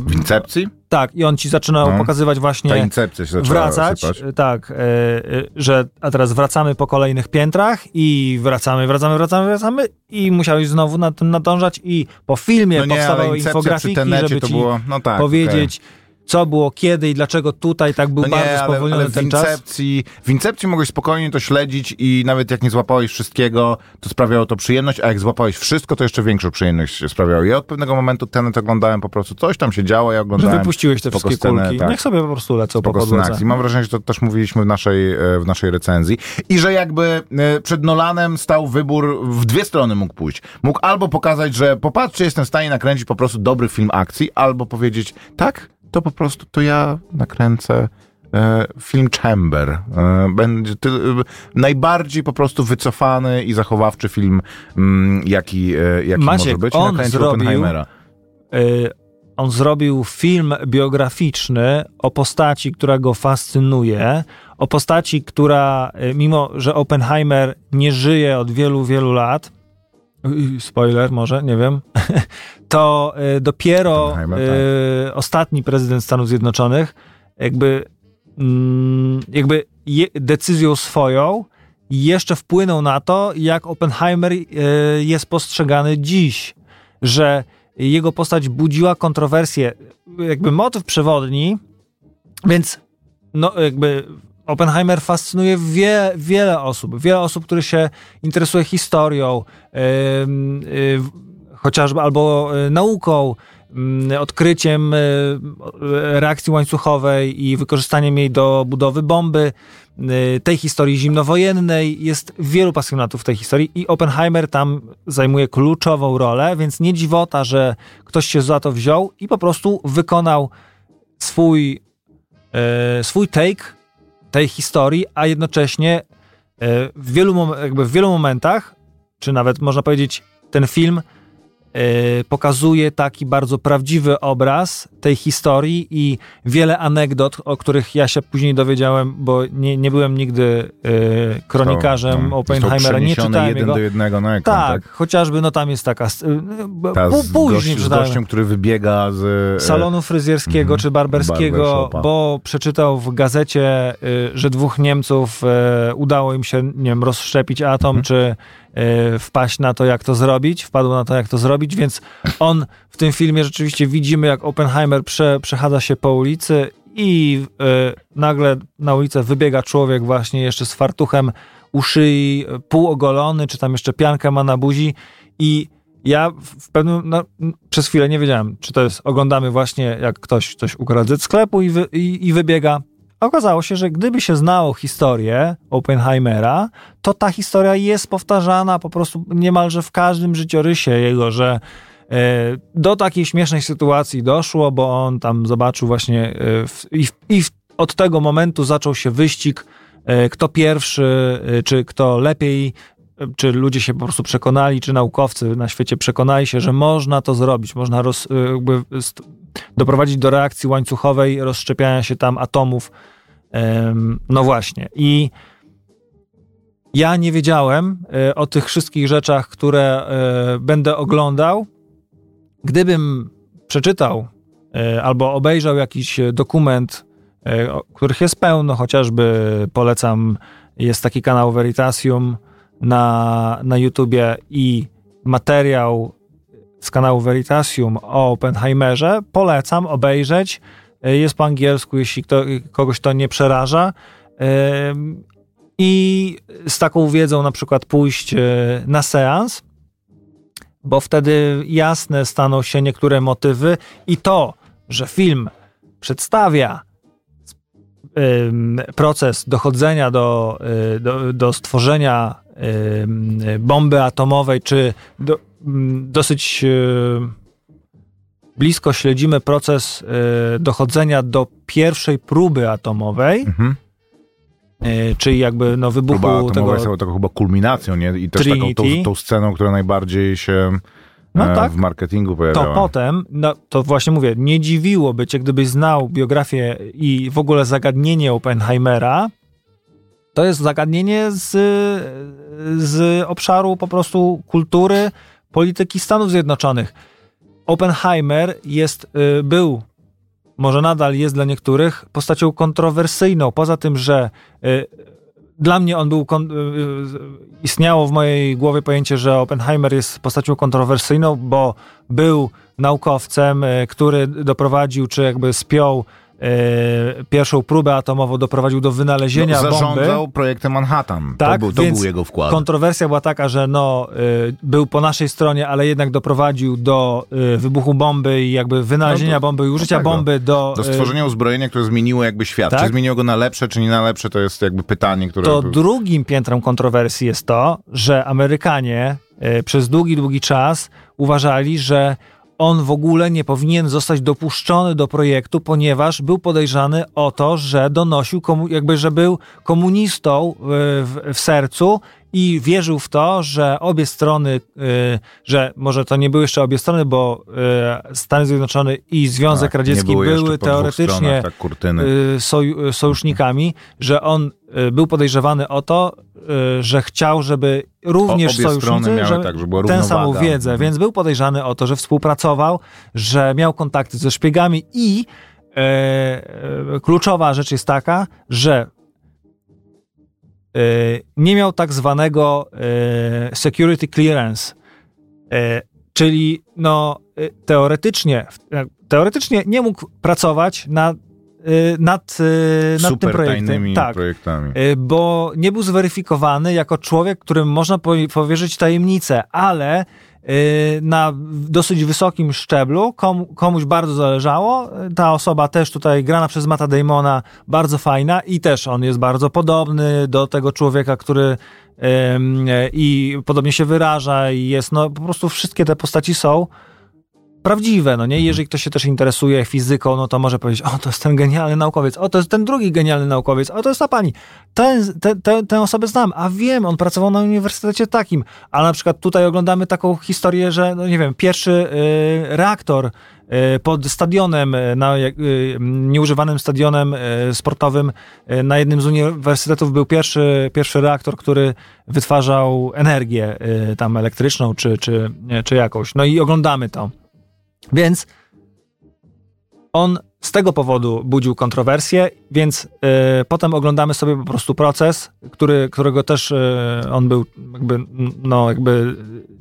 W incepcji? Tak, i on ci zaczynał No. pokazywać Ta właśnie incepcja się zaczęła wracać, sypać. e, tak, e, e, że a teraz wracamy po kolejnych piętrach i wracamy, wracamy, wracamy, wracamy i musiałeś znowu na tym nadążać i po filmie No nie, powstawały infografiki, żeby ci było, no tak, powiedzieć, co było kiedy i dlaczego tutaj tak był No bardzo nie, ale, spowolniony ale w ten czas. incepcji, w incepcji mogłeś spokojnie to śledzić i nawet jak nie złapałeś wszystkiego, to sprawiało to przyjemność, a jak złapałeś wszystko, to jeszcze większą przyjemność sprawiało. Ja od pewnego momentu Tenet oglądałem po prostu, coś tam się działo, ja Że oglądałem wypuściłeś te wszystkie scenę, kulki. tak. Niech sobie po prostu lecą po podłodze. akcji. Mam wrażenie, że to też mówiliśmy w naszej, e, w naszej recenzji. I że jakby e, przed Nolanem stał wybór, w dwie strony mógł pójść. Mógł albo pokazać, że popatrzcie, jestem w stanie nakręcić po prostu dobry film akcji, albo powiedzieć, tak, to po prostu to ja nakręcę e, film Chamber. E, będzie e, najbardziej po prostu wycofany i zachowawczy film, mm, jaki, jaki Maciek, może być. On zrobił- on zrobił film biograficzny o postaci, która go fascynuje, o postaci, która, mimo że Oppenheimer nie żyje od wielu, wielu lat, spoiler może, nie wiem, [laughs] to y, dopiero y, ostatni prezydent Stanów Zjednoczonych jakby, mm, jakby decyzją swoją jeszcze wpłynął na to, jak Oppenheimer y, jest postrzegany dziś, że jego postać budziła kontrowersje, jakby motyw przewodni, więc no jakby Oppenheimer fascynuje wie, wiele osób, wiele osób, które się interesuje historią, ym, y, chociażby albo y, nauką, ym, odkryciem y, reakcji łańcuchowej i wykorzystaniem jej do budowy bomby, y, tej historii zimnowojennej. Jest wielu pasjonatów tej historii i Oppenheimer tam zajmuje kluczową rolę, więc nie dziwota, że ktoś się za to wziął i po prostu wykonał swój, swój take tej historii, a jednocześnie e, w wielu, jakby w wielu momentach, czy nawet można powiedzieć, ten film pokazuje taki bardzo prawdziwy obraz tej historii i wiele anegdot, o których ja się później dowiedziałem, bo nie, nie byłem nigdy e, kronikarzem To, Oppenheimera, nie czytałem jeden jego. do jednego na ekran, Tak, tak? chociażby no tam jest taka, y, Ta p- z, później gości, z gościem, który wybiega z... e, salonu fryzjerskiego Mhm. czy barberskiego, bo przeczytał w gazecie, y, że dwóch Niemców y, udało im się, nie wiem, rozszczepić atom, Mhm. czy y, wpaść na to, jak to zrobić, wpadł na to, jak to zrobić, więc on w tym filmie rzeczywiście widzimy, jak Oppenheimer prze, przechadza się po ulicy i y, nagle na ulicę wybiega człowiek właśnie jeszcze z fartuchem u szyi, półogolony, czy tam jeszcze piankę ma na buzi i ja w pewnym, no, przez chwilę nie wiedziałem, czy to jest, oglądamy właśnie jak ktoś coś ukradł ze sklepu i, wy, i, i wybiega. Okazało się, że gdyby się znało historię Oppenheimera, to ta historia jest powtarzana po prostu niemalże w każdym życiorysie jego, że e, do takiej śmiesznej sytuacji doszło, bo on tam zobaczył właśnie e, w, i, w, i w, od tego momentu zaczął się wyścig, e, kto pierwszy, czy kto lepiej czy ludzie się po prostu przekonali, czy naukowcy na świecie przekonali się, że można to zrobić, można roz, jakby st- doprowadzić do reakcji łańcuchowej, rozszczepiania się tam atomów. No właśnie. I ja nie wiedziałem e, o tych wszystkich rzeczach, które e, będę oglądał. Gdybym przeczytał albo obejrzał jakiś dokument, których jest pełno, chociażby polecam, jest taki kanał Veritasium, na, na YouTubie i materiał z kanału Veritasium o Oppenheimerze, polecam obejrzeć. e, jest po angielsku, jeśli kto, kogoś to nie przeraża. I z taką wiedzą na przykład pójść e, na seans, bo wtedy jasne staną się niektóre motywy i to, że film przedstawia proces dochodzenia do, y, do, do stworzenia bomby atomowej, czy do, m, dosyć y, blisko śledzimy proces y, dochodzenia do pierwszej próby atomowej, Mhm. y, czyli jakby no, wybuchu Próba tego... jest taką chyba kulminacją, nie? I też taką tą, tą sceną, która najbardziej się No e, tak. w marketingu To pojawiała. potem, no, to właśnie mówię, nie dziwiłoby cię, gdybyś znał biografię i w ogóle zagadnienie Oppenheimera. To jest zagadnienie z, z obszaru po prostu kultury, polityki Stanów Zjednoczonych. Oppenheimer jest, y, był, może nadal jest dla niektórych, postacią kontrowersyjną. Poza tym, że y, dla mnie on był. Y, istniało w mojej głowie pojęcie, że Oppenheimer jest postacią kontrowersyjną, bo był naukowcem, który doprowadził, czy jakby spiął pierwszą próbę atomową, doprowadził do wynalezienia no, bomby. zarządzał projektem Manhattan. Tak, to był, to był jego wkład. Kontrowersja była taka, że no, y, był po naszej stronie, ale jednak doprowadził do y, wybuchu bomby i jakby wynalezienia No to- bomby i użycia tak, no. bomby do... Do y, stworzenia uzbrojenia, które zmieniło jakby świat. tak? Czy zmieniło go na lepsze, czy nie na lepsze, to jest jakby pytanie, które... To drugim piętrem kontrowersji jest to, że Amerykanie e, przez długi, długi czas uważali, że on w ogóle nie powinien zostać dopuszczony do projektu, ponieważ był podejrzany o to, że donosił, komu- jakby, że był komunistą e, w, w sercu i wierzył w to, że obie strony, e, że może to nie były jeszcze obie strony, bo e, Stany Zjednoczone i Związek Tak, Radziecki były teoretycznie stronach tak y, y, sojusznikami, że on y, był podejrzewany o to, y, że chciał, żeby również O- sojusznicy miały żeby tak, była tę samą wiedzę, Mhm. więc był podejrzany o to, że współpracował, że miał kontakty ze szpiegami i e, e, kluczowa rzecz jest taka, że nie miał tak zwanego e, security clearance, e, czyli no e, teoretycznie, e, teoretycznie nie mógł pracować nad, e, nad, e, nad tym Super projektem. tajnymi Tak, projektami. e, bo nie był zweryfikowany jako człowiek, którym można po- powierzyć tajemnicę, ale e, na dosyć wysokim szczeblu komu, komuś bardzo zależało. Ta osoba też tutaj grana przez Mata Damona, bardzo fajna i też on jest bardzo podobny do tego człowieka, który i podobnie się wyraża i jest, no po prostu wszystkie te postaci są prawdziwe, no nie? Jeżeli ktoś się też interesuje fizyką, no to może powiedzieć, o, to jest ten genialny naukowiec, o, to jest ten drugi genialny naukowiec, o, to jest ta pani. Ten, te, te, tę osobę znam, a wiem, on pracował na uniwersytecie takim. A na przykład tutaj oglądamy taką historię, że, no nie wiem, pierwszy y, reaktor y, pod stadionem, y, na, y, nieużywanym stadionem sportowym na jednym z uniwersytetów był pierwszy, pierwszy reaktor, który wytwarzał energię tam elektryczną czy, czy, czy jakąś. No i oglądamy to. Więc on z tego powodu budził kontrowersję, więc y, potem oglądamy sobie po prostu proces, który, którego też y, on był jakby, no jakby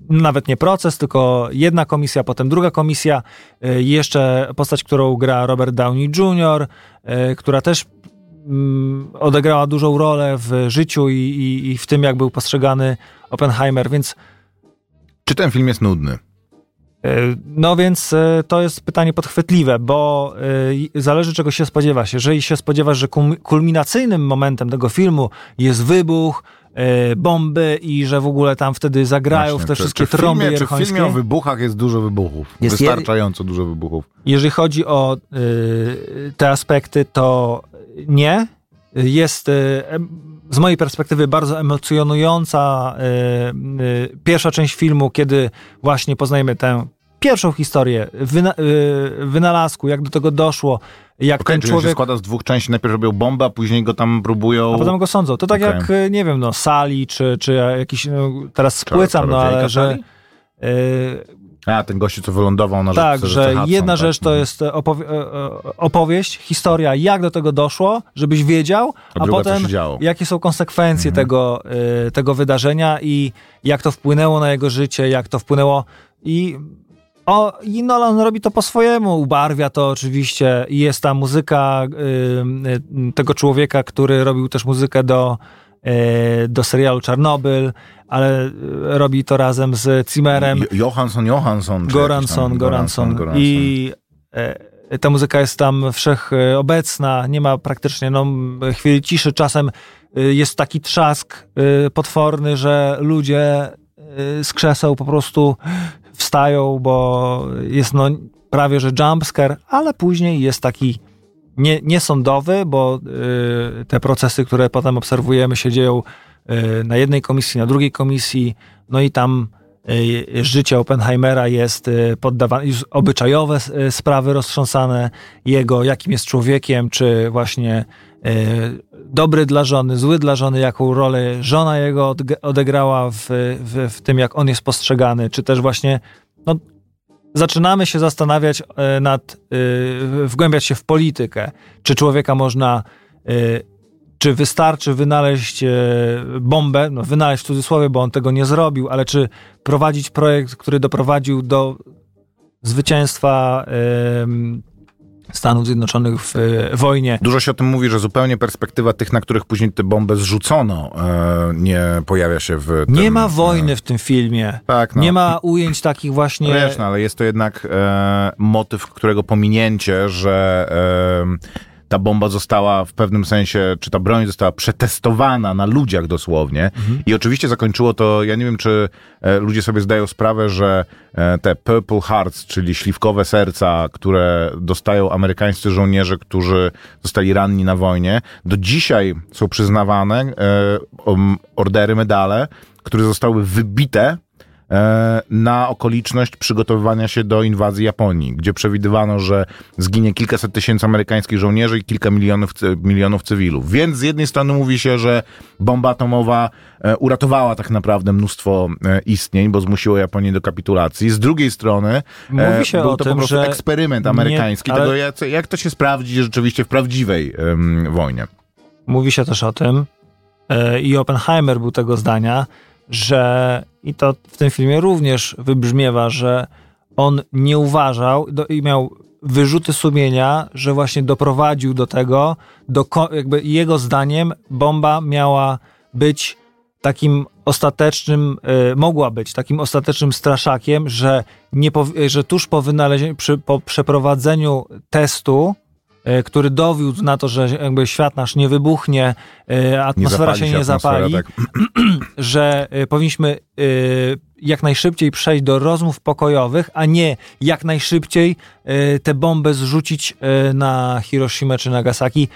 nawet nie proces, tylko jedna komisja, potem druga komisja, y, jeszcze postać, którą gra Robert Downey Jr., y, która też mm, odegrała dużą rolę w życiu i, i, i w tym, jak był postrzegany Oppenheimer, więc Czy ten film jest nudny? E, No więc e, to jest pytanie podchwytliwe, bo e, zależy czego się spodziewasz. Jeżeli się spodziewasz, że kulminacyjnym momentem tego filmu jest wybuch, bomby i że w ogóle tam wtedy zagrają Właśnie, w te czy- wszystkie czy w trąby filmie, Czy w filmie o wybuchach jest dużo wybuchów? Jest Wystarczająco dużo wybuchów. Jeżeli chodzi o te aspekty, to nie. Jest z mojej perspektywy bardzo emocjonująca e, pierwsza część filmu, kiedy właśnie poznajemy tę pierwszą historię wyna, e, wynalazku, jak do tego doszło, jak Okej, ten on się człowiek... składa z dwóch części. Najpierw robią bombę, a później go tam próbują... A potem go sądzą. To tak Okej. jak, e, nie wiem, no, Sali, czy, czy jakiś, no, teraz spłycam, no ale że... E, A, ten gościu, co wylądował na Tak, rzece, że Hudson, jedna tak. rzecz to Mhm. jest opowie- e, e, opowieść, historia, jak do tego doszło, żebyś wiedział, A a, potem jakie są konsekwencje Mhm. tego, e, tego wydarzenia i jak to wpłynęło na jego życie, jak to wpłynęło i O, I Nolan robi to po swojemu, ubarwia to oczywiście. Jest ta muzyka y, y, tego człowieka, który robił też muzykę do, y, do serialu Czarnobyl, ale y, robi to razem z Zimmerem. Jo- Johansson, Johansson. Goranson, Goranson. Goranson. I e, ta muzyka jest tam wszechobecna, nie ma praktycznie no, chwili ciszy. Czasem y, jest taki trzask y, potworny, że ludzie y, z krzeseł po prostu wstają, bo jest no, prawie że jumpscare, ale później jest taki nie, niesądowy, bo y, te procesy, które potem obserwujemy, się dzieją y, na jednej komisji, na drugiej komisji, no i tam y, życie Oppenheimera jest y, poddawane, już obyczajowe y, sprawy roztrząsane jego, jakim jest człowiekiem, czy właśnie y, dobry dla żony, zły dla żony, jaką rolę żona jego odegrała w, w, w tym, jak on jest postrzegany, czy też właśnie no, zaczynamy się zastanawiać e, nad, e, wgłębiać się w politykę. Czy człowieka można, e, czy wystarczy wynaleźć e, bombę, no wynaleźć w cudzysłowie, bo on tego nie zrobił, ale czy prowadzić projekt, który doprowadził do zwycięstwa Stanów Zjednoczonych w e, wojnie. Dużo się o tym mówi, że zupełnie perspektywa tych, na których później tę bombę zrzucono, e, nie pojawia się w tym, Nie ma wojny w tym filmie. Tak, no. Nie ma ujęć takich właśnie... No wiesz, no, ale jest to jednak e, motyw, którego pominięcie, że e, ta bomba została w pewnym sensie, czy ta broń została przetestowana na ludziach dosłownie. I oczywiście zakończyło to, ja nie wiem, czy e, ludzie sobie zdają sprawę, że e, te Purple Hearts, czyli śliwkowe serca, które dostają amerykańscy żołnierze, którzy zostali ranni na wojnie, do dzisiaj są przyznawane e, ordery, medale, które zostały wybite na okoliczność przygotowywania się do inwazji Japonii, gdzie przewidywano, że zginie kilkaset tysięcy amerykańskich żołnierzy i kilka milionów, milionów cywilów. Więc z jednej strony mówi się, że bomba atomowa e, uratowała tak naprawdę mnóstwo e, istnień, bo zmusiło Japonię do kapitulacji. Z drugiej strony e, Mówi się był o to tym, po prostu że eksperyment nie- amerykański ale- tego, jak, jak to się sprawdzi rzeczywiście w prawdziwej em, wojnie. Mówi się też o tym, e, i Oppenheimer był tego zdania, że i to w tym filmie również wybrzmiewa, że on nie uważał do, i miał wyrzuty sumienia, że właśnie doprowadził do tego, do, jakby jego zdaniem bomba miała być takim ostatecznym, e, mogła być takim ostatecznym straszakiem, że, nie że tuż po wynalezieniu, przy, po przeprowadzeniu testu, który dowiódł na to, że jakby świat nasz nie wybuchnie, e, Nie atmosfera zapali się nie atmosfera, zapali, tak. [clears throat] że y, powinniśmy jak najszybciej przejść do rozmów pokojowych, a nie jak najszybciej tę bombę zrzucić na Hiroshima czy Nagasaki.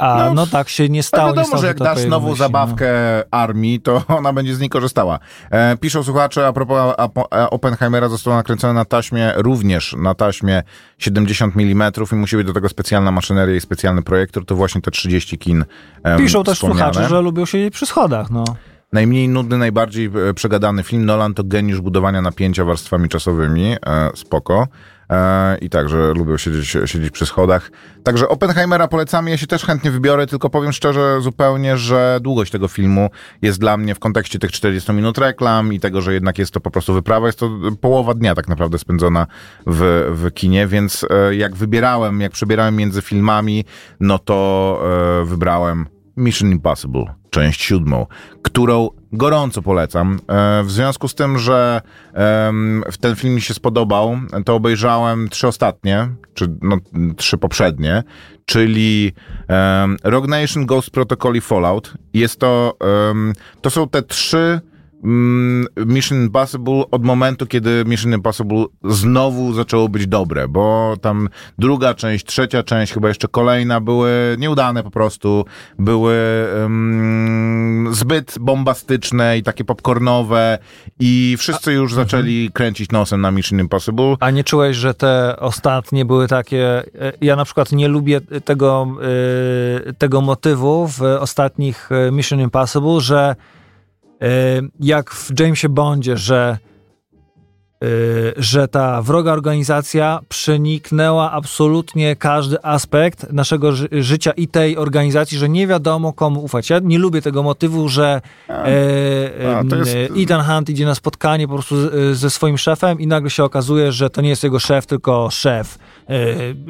A no, No, tak się nie No stało. nie wiadomo, stało że jak dasz nową myśli, zabawkę armii, to [laughs] ona będzie z niej korzystała. E, piszą słuchacze, a propos Apo- e, Oppenheimera, został nakręcony na taśmie, również na taśmie 70 mm i musi być do tego specjalna maszyneria i specjalny projektor, to właśnie te 30 kin No. em, Piszą też słuchacze, że lubią siedzieć przy schodach. No. Najmniej nudny, najbardziej e, przegadany film Nolan to geniusz budowania napięcia warstwami czasowymi. E, spoko. E, I także lubią siedzieć, siedzieć przy schodach. Także Oppenheimera polecamy, ja się też chętnie wybiorę, tylko powiem szczerze zupełnie, że długość tego filmu jest dla mnie w kontekście tych 40 minut reklam i tego, że jednak jest to po prostu wyprawa, jest to połowa dnia tak naprawdę spędzona w, w kinie, więc e, jak wybierałem, jak przebierałem między filmami, no to e, wybrałem Mission Impossible, część siódmą, którą gorąco polecam. E, W związku z tym, że ten film mi się spodobał, to obejrzałem trzy ostatnie, czy no, trzy poprzednie, czyli Rogue Nation, Ghost Protocol i Fallout. Jest to, to są te trzy Mission Impossible od momentu, kiedy Mission Impossible znowu zaczęło być dobre, bo tam druga część, trzecia część, chyba jeszcze kolejna były nieudane po prostu, były em, zbyt bombastyczne i takie popcornowe i wszyscy już zaczęli kręcić nosem na Mission Impossible. A nie czułeś, że te ostatnie były takie. e, Ja na przykład nie lubię tego, e, tego motywu w ostatnich e, Mission Impossible, że jak w Jamesie Bondzie, że y, że ta wroga organizacja przeniknęła absolutnie każdy aspekt naszego ży- życia i tej organizacji, że nie wiadomo komu ufać. Ja nie lubię tego motywu, że e, A, to jest- e, Ethan Hunt idzie na spotkanie po prostu ze swoim szefem i nagle się okazuje, że to nie jest jego szef, tylko szef e,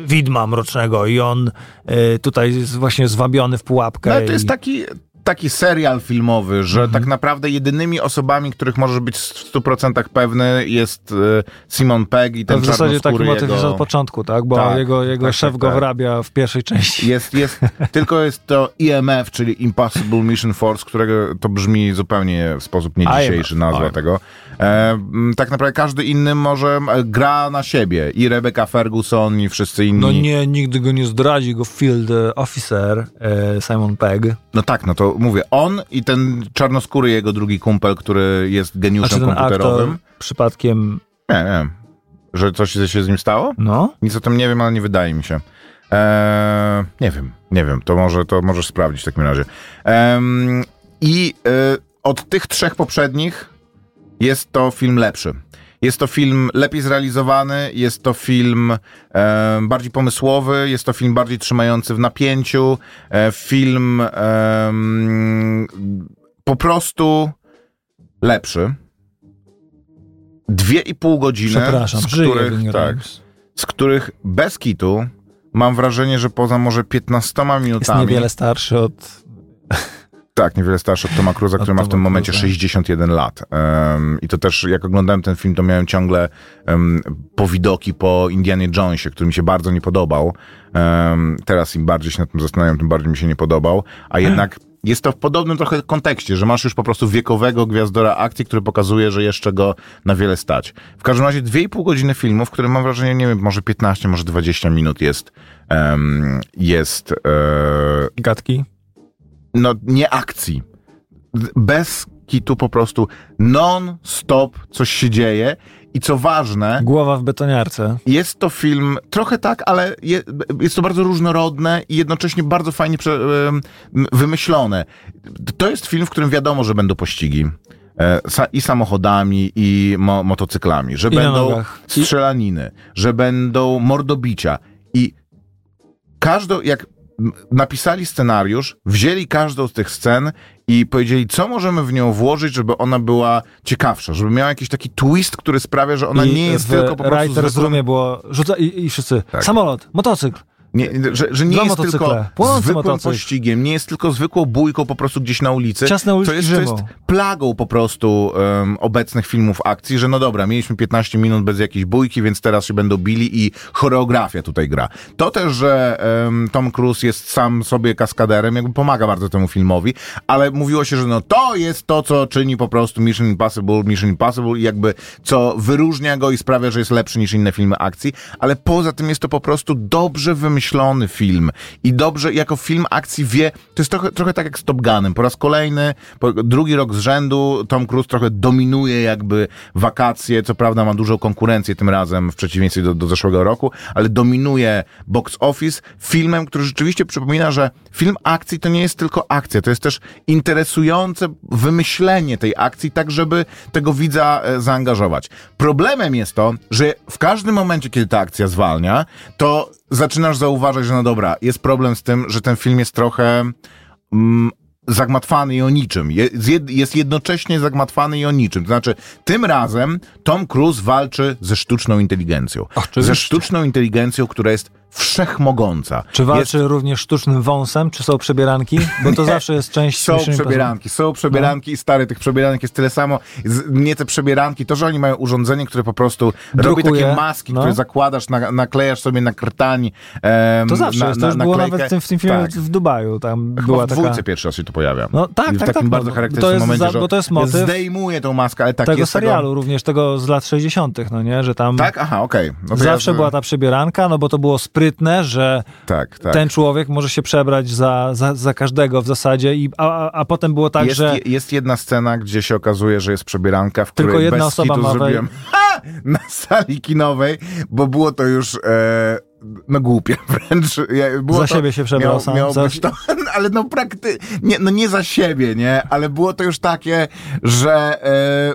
widma mrocznego i on e, tutaj jest właśnie zwabiony w pułapkę. No, ale to jest i- taki, taki serial filmowy, że Mhm. tak naprawdę jedynymi osobami, których możesz być w 100% pewny jest e, Simon Pegg i To ten w zasadzie taki motyw jego... jest od początku, tak? Bo Tak, jego, jego tak, szef tak, go tak. wrabia w pierwszej części. Jest, jest, [laughs] tylko jest to IMF, czyli Impossible Mission Force, którego to brzmi zupełnie w sposób nie dzisiejszy nazwa tego. E, tak naprawdę każdy inny może e, gra na siebie. I Rebecca Ferguson, i wszyscy inni. No nie, nigdy go nie zdradzi, go field officer e, Simon Pegg. No tak, no to mówię. On i ten czarnoskóry jego drugi kumpel, który jest geniuszem aktor komputerowym. przypadkiem, Nie, nie. Że coś się z nim stało? no? Nic o tym nie wiem, ale nie wydaje mi się. Eee, nie wiem, nie wiem. To może to możesz sprawdzić w takim razie. Em, I e, od tych trzech poprzednich jest to film lepszy. Jest to film lepiej zrealizowany, jest to film e, bardziej pomysłowy, jest to film bardziej trzymający w napięciu, e, film em, po prostu lepszy. Dwie i pół godziny, z których, tak, z których bez kitu mam wrażenie, że poza może 15 Jest minutami. niewiele starszy od... Tak, niewiele starszy od Toma Cruza, który ma w tym momencie Cruza. 61 lat. Em, I to też, jak oglądałem ten film, to miałem ciągle um, powidoki po Indianie Jonesie, który mi się bardzo nie podobał. Em, teraz im bardziej się nad tym zastanawiam, tym bardziej mi się nie podobał. A jednak jest to w podobnym trochę kontekście, że masz już po prostu wiekowego gwiazdora akcji, który pokazuje, że jeszcze go na wiele stać. W każdym razie 2,5 godziny filmu, w którym mam wrażenie, nie wiem, może 15, może 20 minut jest, em, jest e, Gadki? No nie akcji. Bez kitu po prostu non-stop coś się dzieje i co ważne, Głowa w betoniarce. jest to film trochę tak, ale je, jest to bardzo różnorodne i jednocześnie bardzo fajnie prze, wymyślone. To jest film, w którym wiadomo, że będą pościgi. E, sa- I samochodami, i mo- motocyklami, że I będą strzelaniny, że będą mordobicia. I każdą, jak napisali scenariusz, wzięli każdą z tych scen i powiedzieli, co możemy w nią włożyć, żeby ona była ciekawsza, żeby miała jakiś taki twist, który sprawia, że ona I nie jest tylko po prostu zwykłą... Roomie było... Rzuca, i, I wszyscy. Tak. Samolot, motocykl. Nie, że, że nie Dwa jest motocykle. tylko Płonący zwykłym motocykl. pościgiem, nie jest tylko zwykłą bójką po prostu gdzieś na ulicy. Ciasne uliczki to jest, to jest plagą po prostu um, obecnych filmów akcji, że no dobra, mieliśmy 15 minut bez jakiejś bójki, więc teraz się będą bili i choreografia tutaj gra. To też, że um, Tom Cruise jest sam sobie kaskaderem, jakby pomaga bardzo temu filmowi, ale mówiło się, że no to jest to, co czyni po prostu Mission Impossible, Mission Impossible i jakby co wyróżnia go i sprawia, że jest lepszy niż inne filmy akcji, ale poza tym jest to po prostu dobrze wymyślony film i dobrze, jako film akcji wie, to jest trochę, trochę tak jak z Top Gunem, po raz kolejny, po, drugi rok z rzędu Tom Cruise trochę dominuje jakby wakacje, co prawda ma dużą konkurencję tym razem w przeciwieństwie do, do zeszłego roku, ale dominuje box office filmem, który rzeczywiście przypomina, że film akcji to nie jest tylko akcja, to jest też interesujące wymyślenie tej akcji, tak żeby tego widza e, zaangażować. Problemem jest to, że w każdym momencie, kiedy ta akcja zwalnia, to zaczynasz zauważać, że no dobra, jest problem z tym, że ten film jest trochę mm, zagmatwany i o niczym. Jest jednocześnie zagmatwany i o niczym. To znaczy, tym razem Tom Cruise walczy ze sztuczną inteligencją. Oczywiście. Ze sztuczną inteligencją, która jest wszechmogąca. Czy jest walczy również sztucznym wąsem, czy są przebieranki? Bo to zawsze jest część... Są przebieranki, są przebieranki i stary, tych przebieranki jest tyle samo. Nie te przebieranki, to, że oni mają urządzenie, które po prostu robi Drukuje, takie maski, no. które zakładasz, na, naklejasz sobie na krtań. To zawsze na, jest, to już na, było naklejkę. nawet w tym, w tym filmie Tak. w Dubaju. Tam Chyba była w taka... dwójce pierwszy raz się to pojawia. No tak, I w tak, takim tak, bardzo no, charakterystycznym to jest momencie, za- bo to jest motyw zdejmuje tą maskę, ale tak tego jest serialu, również tego z lat 60., no nie? Że tam Tak? Aha, okej. No to zawsze ja, była ta przebieranka, no bo to było sprytne, że Tak, tak. ten człowiek może się przebrać za, za, za każdego w zasadzie, i, a, a, potem było tak, jest, że jest jedna scena, gdzie się okazuje, że jest przebieranka, w Tylko której jedna bez osoba ma zrobiłem [laughs] ha! na sali kinowej, bo było to już e, no głupie [laughs] wręcz. Było Za to, siebie się przebrał miał, sam, Miało za- to, [laughs] ale no prakty... Nie, no nie za siebie, nie? Ale było to już takie, że... M,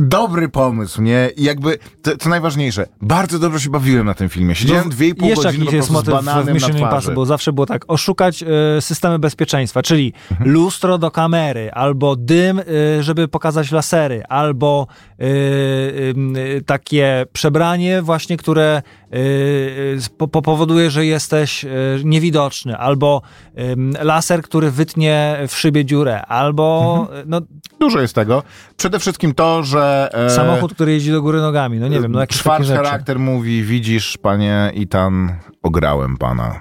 dobry pomysł, nie? I jakby, to, co najważniejsze, bardzo dobrze się bawiłem na tym filmie. Siedziałem dwie i pół Jeszcze godziny jakiś po jest z motyw bananem Mission. Impossible. Zawsze było tak, oszukać e, systemy bezpieczeństwa, czyli Mhm. lustro do kamery, albo dym, e, żeby pokazać lasery, albo e, takie przebranie właśnie, które po, po- powoduje, że jesteś e, niewidoczny, albo laser, który wytnie w szybie dziurę, albo Mhm. no, Dużo jest tego. Przede wszystkim to, że... e, samochód, który jeździ do góry nogami. No nie wiem, no jakieś charakter mówi, widzisz, panie Itan, ograłem pana.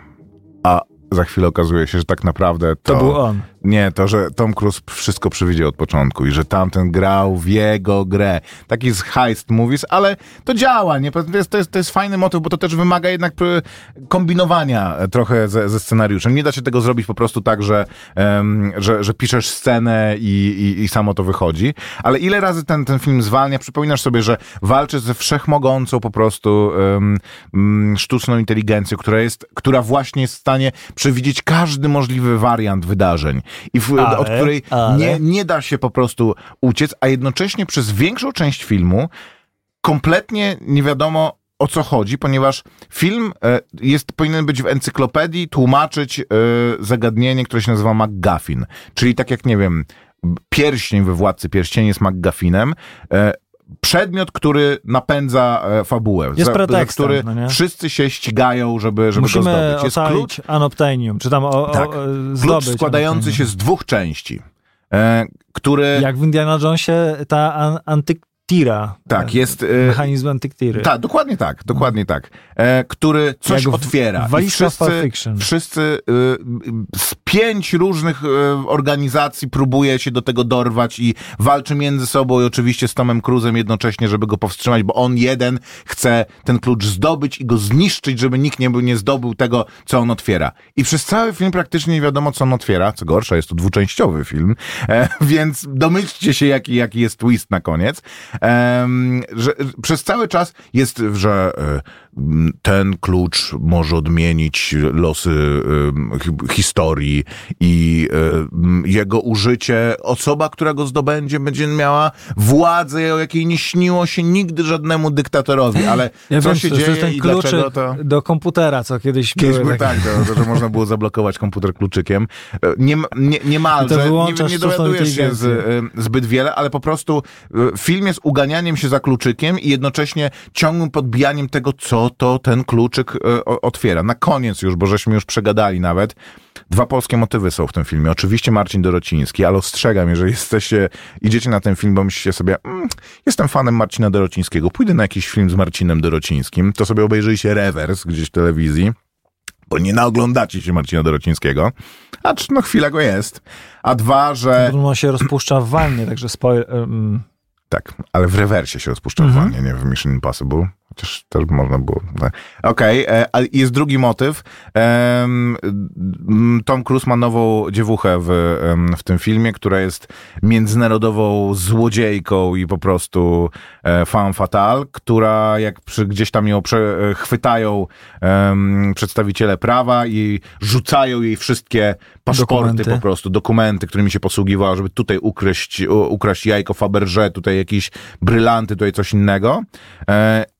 A za chwilę okazuje się, że tak naprawdę to... To był on. Nie, to, że Tom Cruise wszystko przewidział od początku i że tamten grał w jego grę. Taki jest heist movies, ale to działa, nie? To jest, to jest, to jest fajny motyw, bo to też wymaga jednak pr- kombinowania e, trochę ze, ze scenariuszem. Nie da się tego zrobić po prostu tak, że, em, że, że piszesz scenę i, i, i samo to wychodzi. Ale ile razy ten, ten film zwalnia? Przypominasz sobie, że walczy ze wszechmogącą po prostu mm, sztuczną inteligencją, która jest, która właśnie jest w stanie przewidzieć każdy możliwy wariant wydarzeń i w, Ale, od której ale. nie, nie da się po prostu uciec, a jednocześnie przez większą część filmu kompletnie nie wiadomo o co chodzi, ponieważ film e, jest, powinien być w encyklopedii tłumaczyć e, zagadnienie, które się nazywa McGuffin. Czyli tak jak, nie wiem, pierścień we Władcy Pierścieni jest McGuffinem, e, przedmiot, który napędza e, fabułę. Jest za, za pretekstem, który no wszyscy się ścigają, żeby, żeby go Musimy zdobyć. Jest klucz, ocalić Anoptenium, czy tam o, Tak. o, klucz zdobyć składający Anoptenium. się z dwóch części, e, który... Jak w Indiana Jonesie ta an, antyktira. Tak, E, jest... E, Mechanizm antyktiry. tak, dokładnie tak, dokładnie tak. E, który coś Jak w- otwiera. w I Walizka w Pulp wszyscy, wszyscy z pięć różnych organizacji próbuje się do tego dorwać i walczy między sobą i oczywiście z Tomem Cruzem jednocześnie, żeby go powstrzymać, bo on jeden chce ten klucz zdobyć i go zniszczyć, żeby nikt nie, był, nie zdobył tego, co on otwiera. I przez cały film praktycznie nie wiadomo, co on otwiera. Co gorsza, jest to dwuczęściowy film, [laughs] więc domyślcie się, jaki, jaki jest twist na koniec. Że przez cały czas jest, że e, ten klucz może odmienić losy hi- historii i m, jego użycie, osoba, która go zdobędzie, będzie miała władzę, o jakiej nie śniło się nigdy żadnemu dyktatorowi, ale Ja co wiem, się to, to dzieje jest ten i dlaczego to... do komputera, co kiedyś, Kiedyś były tak, to, to, że można było zablokować komputer kluczykiem. E, Nie, nie, to niemalże, nie, nie dowiadujesz się z, e, zbyt wiele, ale po prostu film jest uganianiem się za kluczykiem i jednocześnie ciągłym podbijaniem tego, co to ten kluczyk e, otwiera. Na koniec już, bo żeśmy już przegadali nawet, dwa polskie motywy są w tym filmie. Oczywiście Marcin Dorociński, ale ostrzegam, jeżeli jesteście, idziecie na ten film, bo myślicie sobie, mm, jestem fanem Marcina Dorocińskiego, pójdę na jakiś film z Marcinem Dorocińskim, to sobie obejrzyjcie rewers gdzieś w telewizji bo nie naoglądacie się Marcina Dorocińskiego, acz no chwila go jest. A dwa, że... On się rozpuszcza w wannie, także spoiler... Um, Tak, ale w rewersie się rozpuszcza w wannie, nie w Mission Impossible. Chociaż też można było... tak. Okej, e, ale jest drugi motyw. Tom Cruise ma nową dziewuchę w, w tym filmie, która jest międzynarodową złodziejką i po prostu e, femme fatale, która jak przy, gdzieś tam ją e, chwytają przedstawiciele prawa i rzucają jej wszystkie paszporty Dokumenty. po prostu, dokumenty, którymi się posługiwała, żeby tutaj ukraść, u- ukraść jajko Faberże, tutaj jakieś brylanty, tutaj coś innego.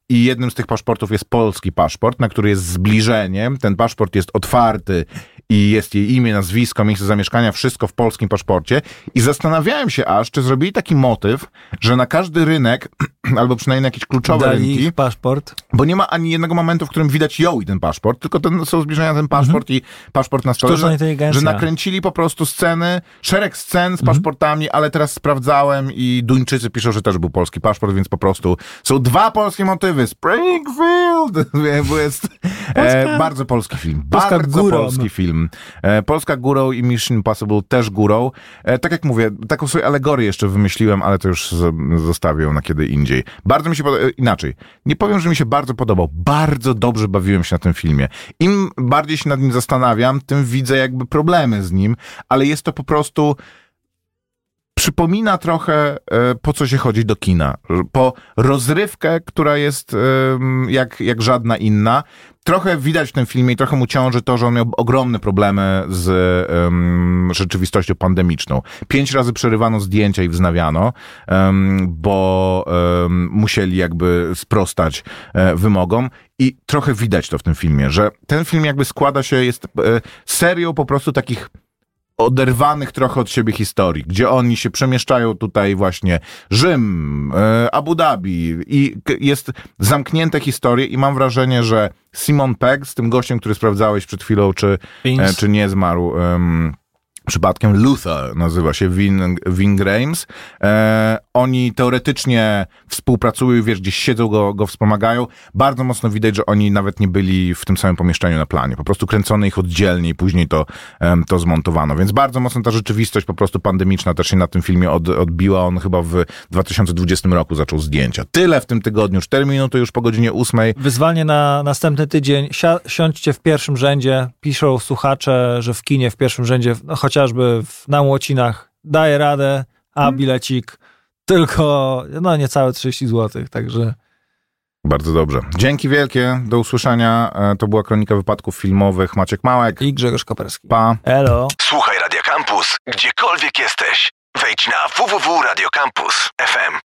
I jednym z tych paszportów jest polski paszport, na który jest zbliżenie. Ten paszport jest otwarty i jest jej imię, nazwisko, miejsce zamieszkania, wszystko w polskim paszporcie. I zastanawiałem się aż, czy zrobili taki motyw, że na każdy rynek, [clears throat] albo przynajmniej na jakieś kluczowe dali rynki, ich paszport. bo nie ma ani jednego momentu, w którym widać ją i ten paszport, tylko ten, są zbliżenia ten paszport i paszport na stole. Sztuczna Że, inteligencja. że nakręcili po prostu sceny, szereg scen Mhm. z paszportami, ale teraz sprawdzałem i Duńczycy piszą, że też był polski paszport, więc po prostu są dwa polskie motywy. Springfield! [laughs] Jest e, bardzo polski film. Polska bardzo górą. polski film. E, Polska górą i Mission Impossible też górą. E, tak jak mówię, taką sobie alegorię jeszcze wymyśliłem, ale to już zostawię na kiedy indziej. Bardzo mi się podoba, inaczej. Nie powiem, że mi się bardzo podobał. Bardzo dobrze bawiłem się na tym filmie. Im bardziej się nad nim zastanawiam, tym widzę jakby problemy z nim, ale jest to po prostu przypomina trochę, e, po co się chodzi do kina. Po rozrywkę, która jest jak, jak żadna inna. Trochę widać w tym filmie i trochę mu ciąży to, że on miał ogromne problemy z em, rzeczywistością pandemiczną. Pięć razy przerywano zdjęcia i wznawiano, em, bo em, musieli jakby sprostać e, wymogom. I trochę widać to w tym filmie, że ten film jakby składa się, jest e, serią po prostu takich oderwanych trochę od siebie historii, gdzie oni się przemieszczają tutaj właśnie Rzym, e, Abu Dhabi i jest zamknięte historie i mam wrażenie, że Simon Pegg z tym gościem, który sprawdzałeś przed chwilą, czy, e, czy nie zmarł em, przypadkiem, Luther nazywa się, Vin Grames, e, oni teoretycznie współpracują wiesz, gdzieś siedzą, go, go wspomagają. Bardzo mocno widać, że oni nawet nie byli w tym samym pomieszczeniu na planie. Po prostu kręcono ich oddzielnie i później to, em, to zmontowano. Więc bardzo mocno ta rzeczywistość po prostu pandemiczna też się na tym filmie od, odbiła. On chyba w 2020 roku zaczął zdjęcia. Tyle w tym tygodniu. 4 minuty już po godzinie 8. Wyzwanie na następny tydzień. Sia- siądźcie w pierwszym rzędzie. Piszą słuchacze, że w kinie w pierwszym rzędzie, no chociażby w, na Młocinach, daje radę, a bilecik tylko no niecałe 30 zł. Także Bardzo dobrze. Dzięki wielkie. Do usłyszenia. E, To była kronika wypadków filmowych. Maciek Małek. i Grzegorz Koperski. Pa. Elo. Słuchaj Radio Campus, gdziekolwiek jesteś. Wejdź na www.radiocampus.fm.